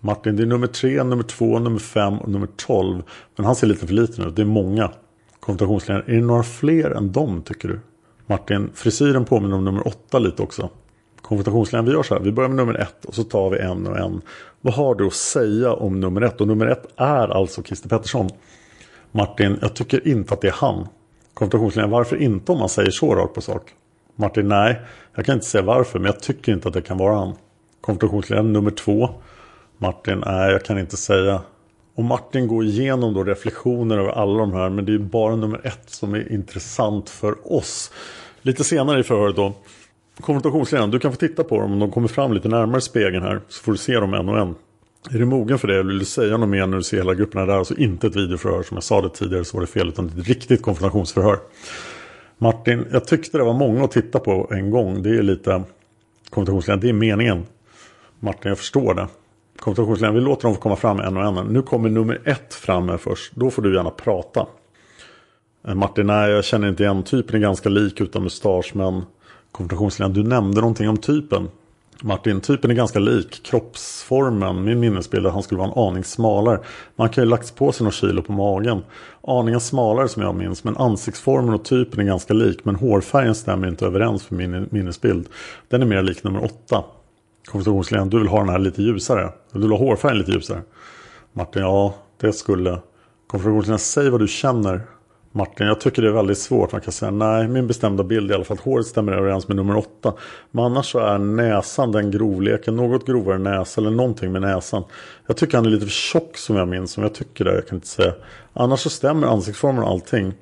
Martin, det är nummer tre, nummer två, nummer fem och nummer tolv. Men han ser lite för liten ut, det är många. Konfrontationsledaren, är det några fler än dem tycker du? Martin, frisyren påminner om nummer åtta lite också. Konfrontationsledaren, vi gör så här, vi börjar med nummer ett och så tar vi en och en. Vad har du att säga om nummer ett? Och nummer ett är alltså Christer Pettersson. Martin, jag tycker inte att det är han. Konfrontationsledaren, varför inte om man säger så rakt på sak? Martin, nej, jag kan inte säga varför, men jag tycker inte att det kan vara han. Konfrontationsledaren nummer två. Martin, nej, jag kan inte säga. Och Martin går igenom då reflektioner över alla de här, men det är bara nummer ett som är intressant för oss. Lite senare i förhöret då. Konfrontationsledaren, du kan få titta på dem om de kommer fram lite närmare spegeln här. Så får du se dem en och en. Är du mogen för det eller vill du säga något mer när du ser hela grupperna där? Alltså inte ett videoförhör som jag sa det tidigare så var det fel utan ett riktigt konfrontationsförhör. Martin, jag tyckte det var många att titta på en gång. Det är lite konfrontationsledaren, det är meningen. Martin, jag förstår det. Konfrontationsledaren, vi låter dem få komma fram en och en. Nu kommer nummer ett fram här först. Då får du gärna prata. Eh, Martin, nej jag känner inte igen. Typen är ganska lik utan mustasch men konfrontationsledaren, du nämnde någonting om typen. Martin, typen är ganska lik. Kroppsformen, min minnesbild är att han skulle vara en aning smalare. Man kan ju lagt på sig några kilo på magen. Aningen smalare som jag minns, men ansiktsformen och typen är ganska lik. Men hårfärgen stämmer inte överens för min minnesbild. Den är mer lik nummer åtta. Konversationsledaren, du vill ha den här lite ljusare. Du vill ha hårfärgen lite ljusare. Martin, ja, det skulle. Konversationsledaren, säg vad du känner. Martin, jag tycker det är väldigt svårt. Man kan säga nej, min bestämda bild är i alla fall att håret stämmer överens med nummer åtta. Men annars så är näsan den grovleken, något grovare näsa eller någonting med näsan. Jag tycker han är lite för tjock som jag minns, som jag tycker det, jag kan inte säga. Annars så stämmer ansiktsformen och allting.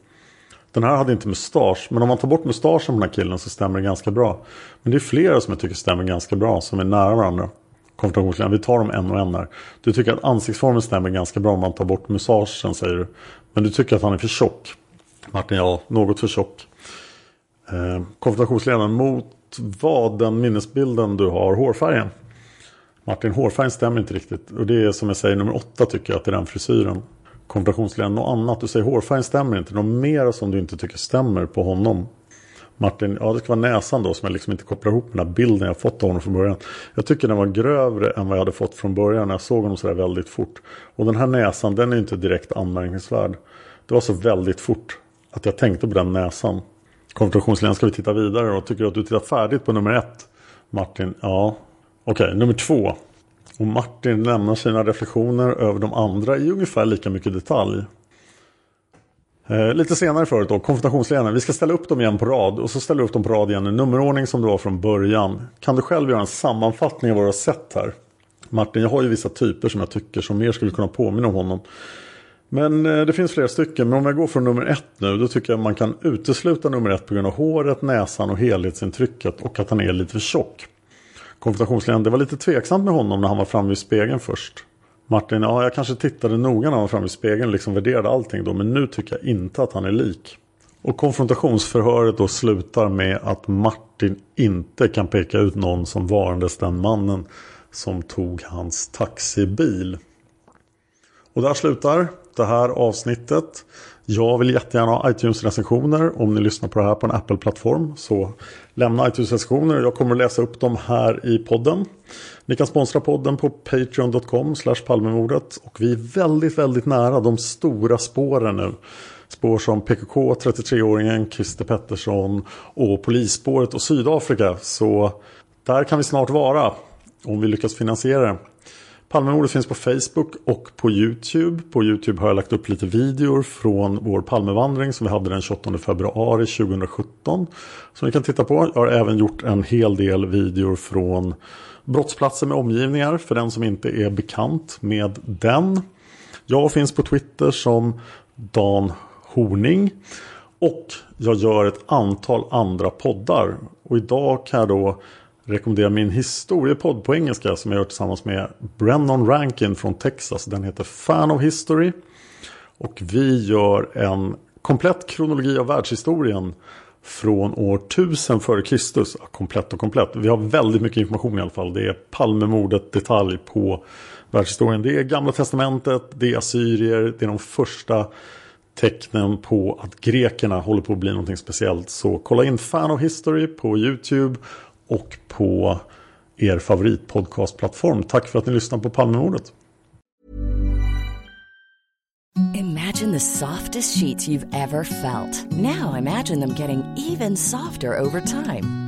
Den här hade inte mustasch, men om man tar bort mustaschen på den här killen så stämmer det ganska bra. Men det är flera som jag tycker stämmer ganska bra, som är nära varandra. Vi tar dem en och en här. Du tycker att ansiktsformen stämmer ganska bra om man tar bort mustaschen säger du. Men du tycker att han är för tjock. Martin, ja, något för tjock. Eh, konfrontationsledaren, mot vad den minnesbilden du har hårfärgen? Martin, hårfärgen stämmer inte riktigt. Och det är som jag säger nummer åtta tycker jag att det är den frisyren. Konfrontationsledaren, något annat. Du säger hårfärgen stämmer inte. Något mer som du inte tycker stämmer på honom. Martin, ja det ska vara näsan då som jag liksom inte kopplar ihop med den här bilden jag fått av honom från början. Jag tycker den var grövre än vad jag hade fått från början när jag såg honom sådär väldigt fort. Och den här näsan den är inte direkt anmärkningsvärd. Det var så väldigt fort att jag tänkte på den näsan. Konfrontationsledaren ska vi titta vidare och tycker du att du tittat färdigt på nummer ett. Martin, ja. Okej, okay, nummer två. Och Martin lämnar sina reflektioner över de andra i ungefär lika mycket detalj. Eh, lite senare förut då, konfrontationsledaren. Vi ska ställa upp dem igen på rad och så ställer du upp dem på rad igen i nummerordning som det var från början. Kan du själv göra en sammanfattning av vad du har sett här? Martin, jag har ju vissa typer som jag tycker som mer skulle kunna påminna om honom. Men eh, det finns flera stycken. Men om jag går från nummer ett nu. Då tycker jag man kan utesluta nummer ett på grund av håret, näsan och helhetsintrycket. Och att han är lite för tjock. Konfrontationsledaren, det var lite tveksamt med honom när han var framme vid spegeln först. Martin, ja jag kanske tittade noga när han var framme vid spegeln. och Liksom värderade allting då. Men nu tycker jag inte att han är lik. Och konfrontationsförhöret då slutar med att Martin inte kan peka ut någon som varandes den mannen som tog hans taxibil. Och där slutar det här avsnittet. Jag vill jättegärna ha iTunes-recensioner. Om ni lyssnar på det här på en Apple-plattform så lämna iTunes-recensioner. Jag kommer att läsa upp dem här i podden. Ni kan sponsra podden på patreon.com palmemordet. Och vi är väldigt, väldigt nära de stora spåren nu. Spår som PKK, 33-åringen, Christer Pettersson och polisspåret och Sydafrika. Så där kan vi snart vara om vi lyckas finansiera det. Palmemordet finns på Facebook och på YouTube. På YouTube har jag lagt upp lite videor från vår Palmevandring som vi hade den 28 februari 2017. Som ni kan titta på. Jag har även gjort en hel del videor från brottsplatser med omgivningar för den som inte är bekant med den. Jag finns på Twitter som Dan Horning. Och jag gör ett antal andra poddar. Och idag kan jag då rekommendera min historiepodd på engelska som jag gör tillsammans med Brennan Rankin från Texas. Den heter Fan of History. Och vi gör en komplett kronologi av världshistorien från år 1000 före Kristus. komplett och komplett. Vi har väldigt mycket information i alla fall. Det är Palmemordet detalj på världshistorien. Det är Gamla Testamentet, det är assyrier, det är de första tecknen på att grekerna håller på att bli någonting speciellt. Så kolla in Fan of History på YouTube och på er favoritpodcastplattform. Tack för att ni lyssnar på Palmemordet. Imagine the softest sheets you've ever felt. Now imagine them getting even softer over time.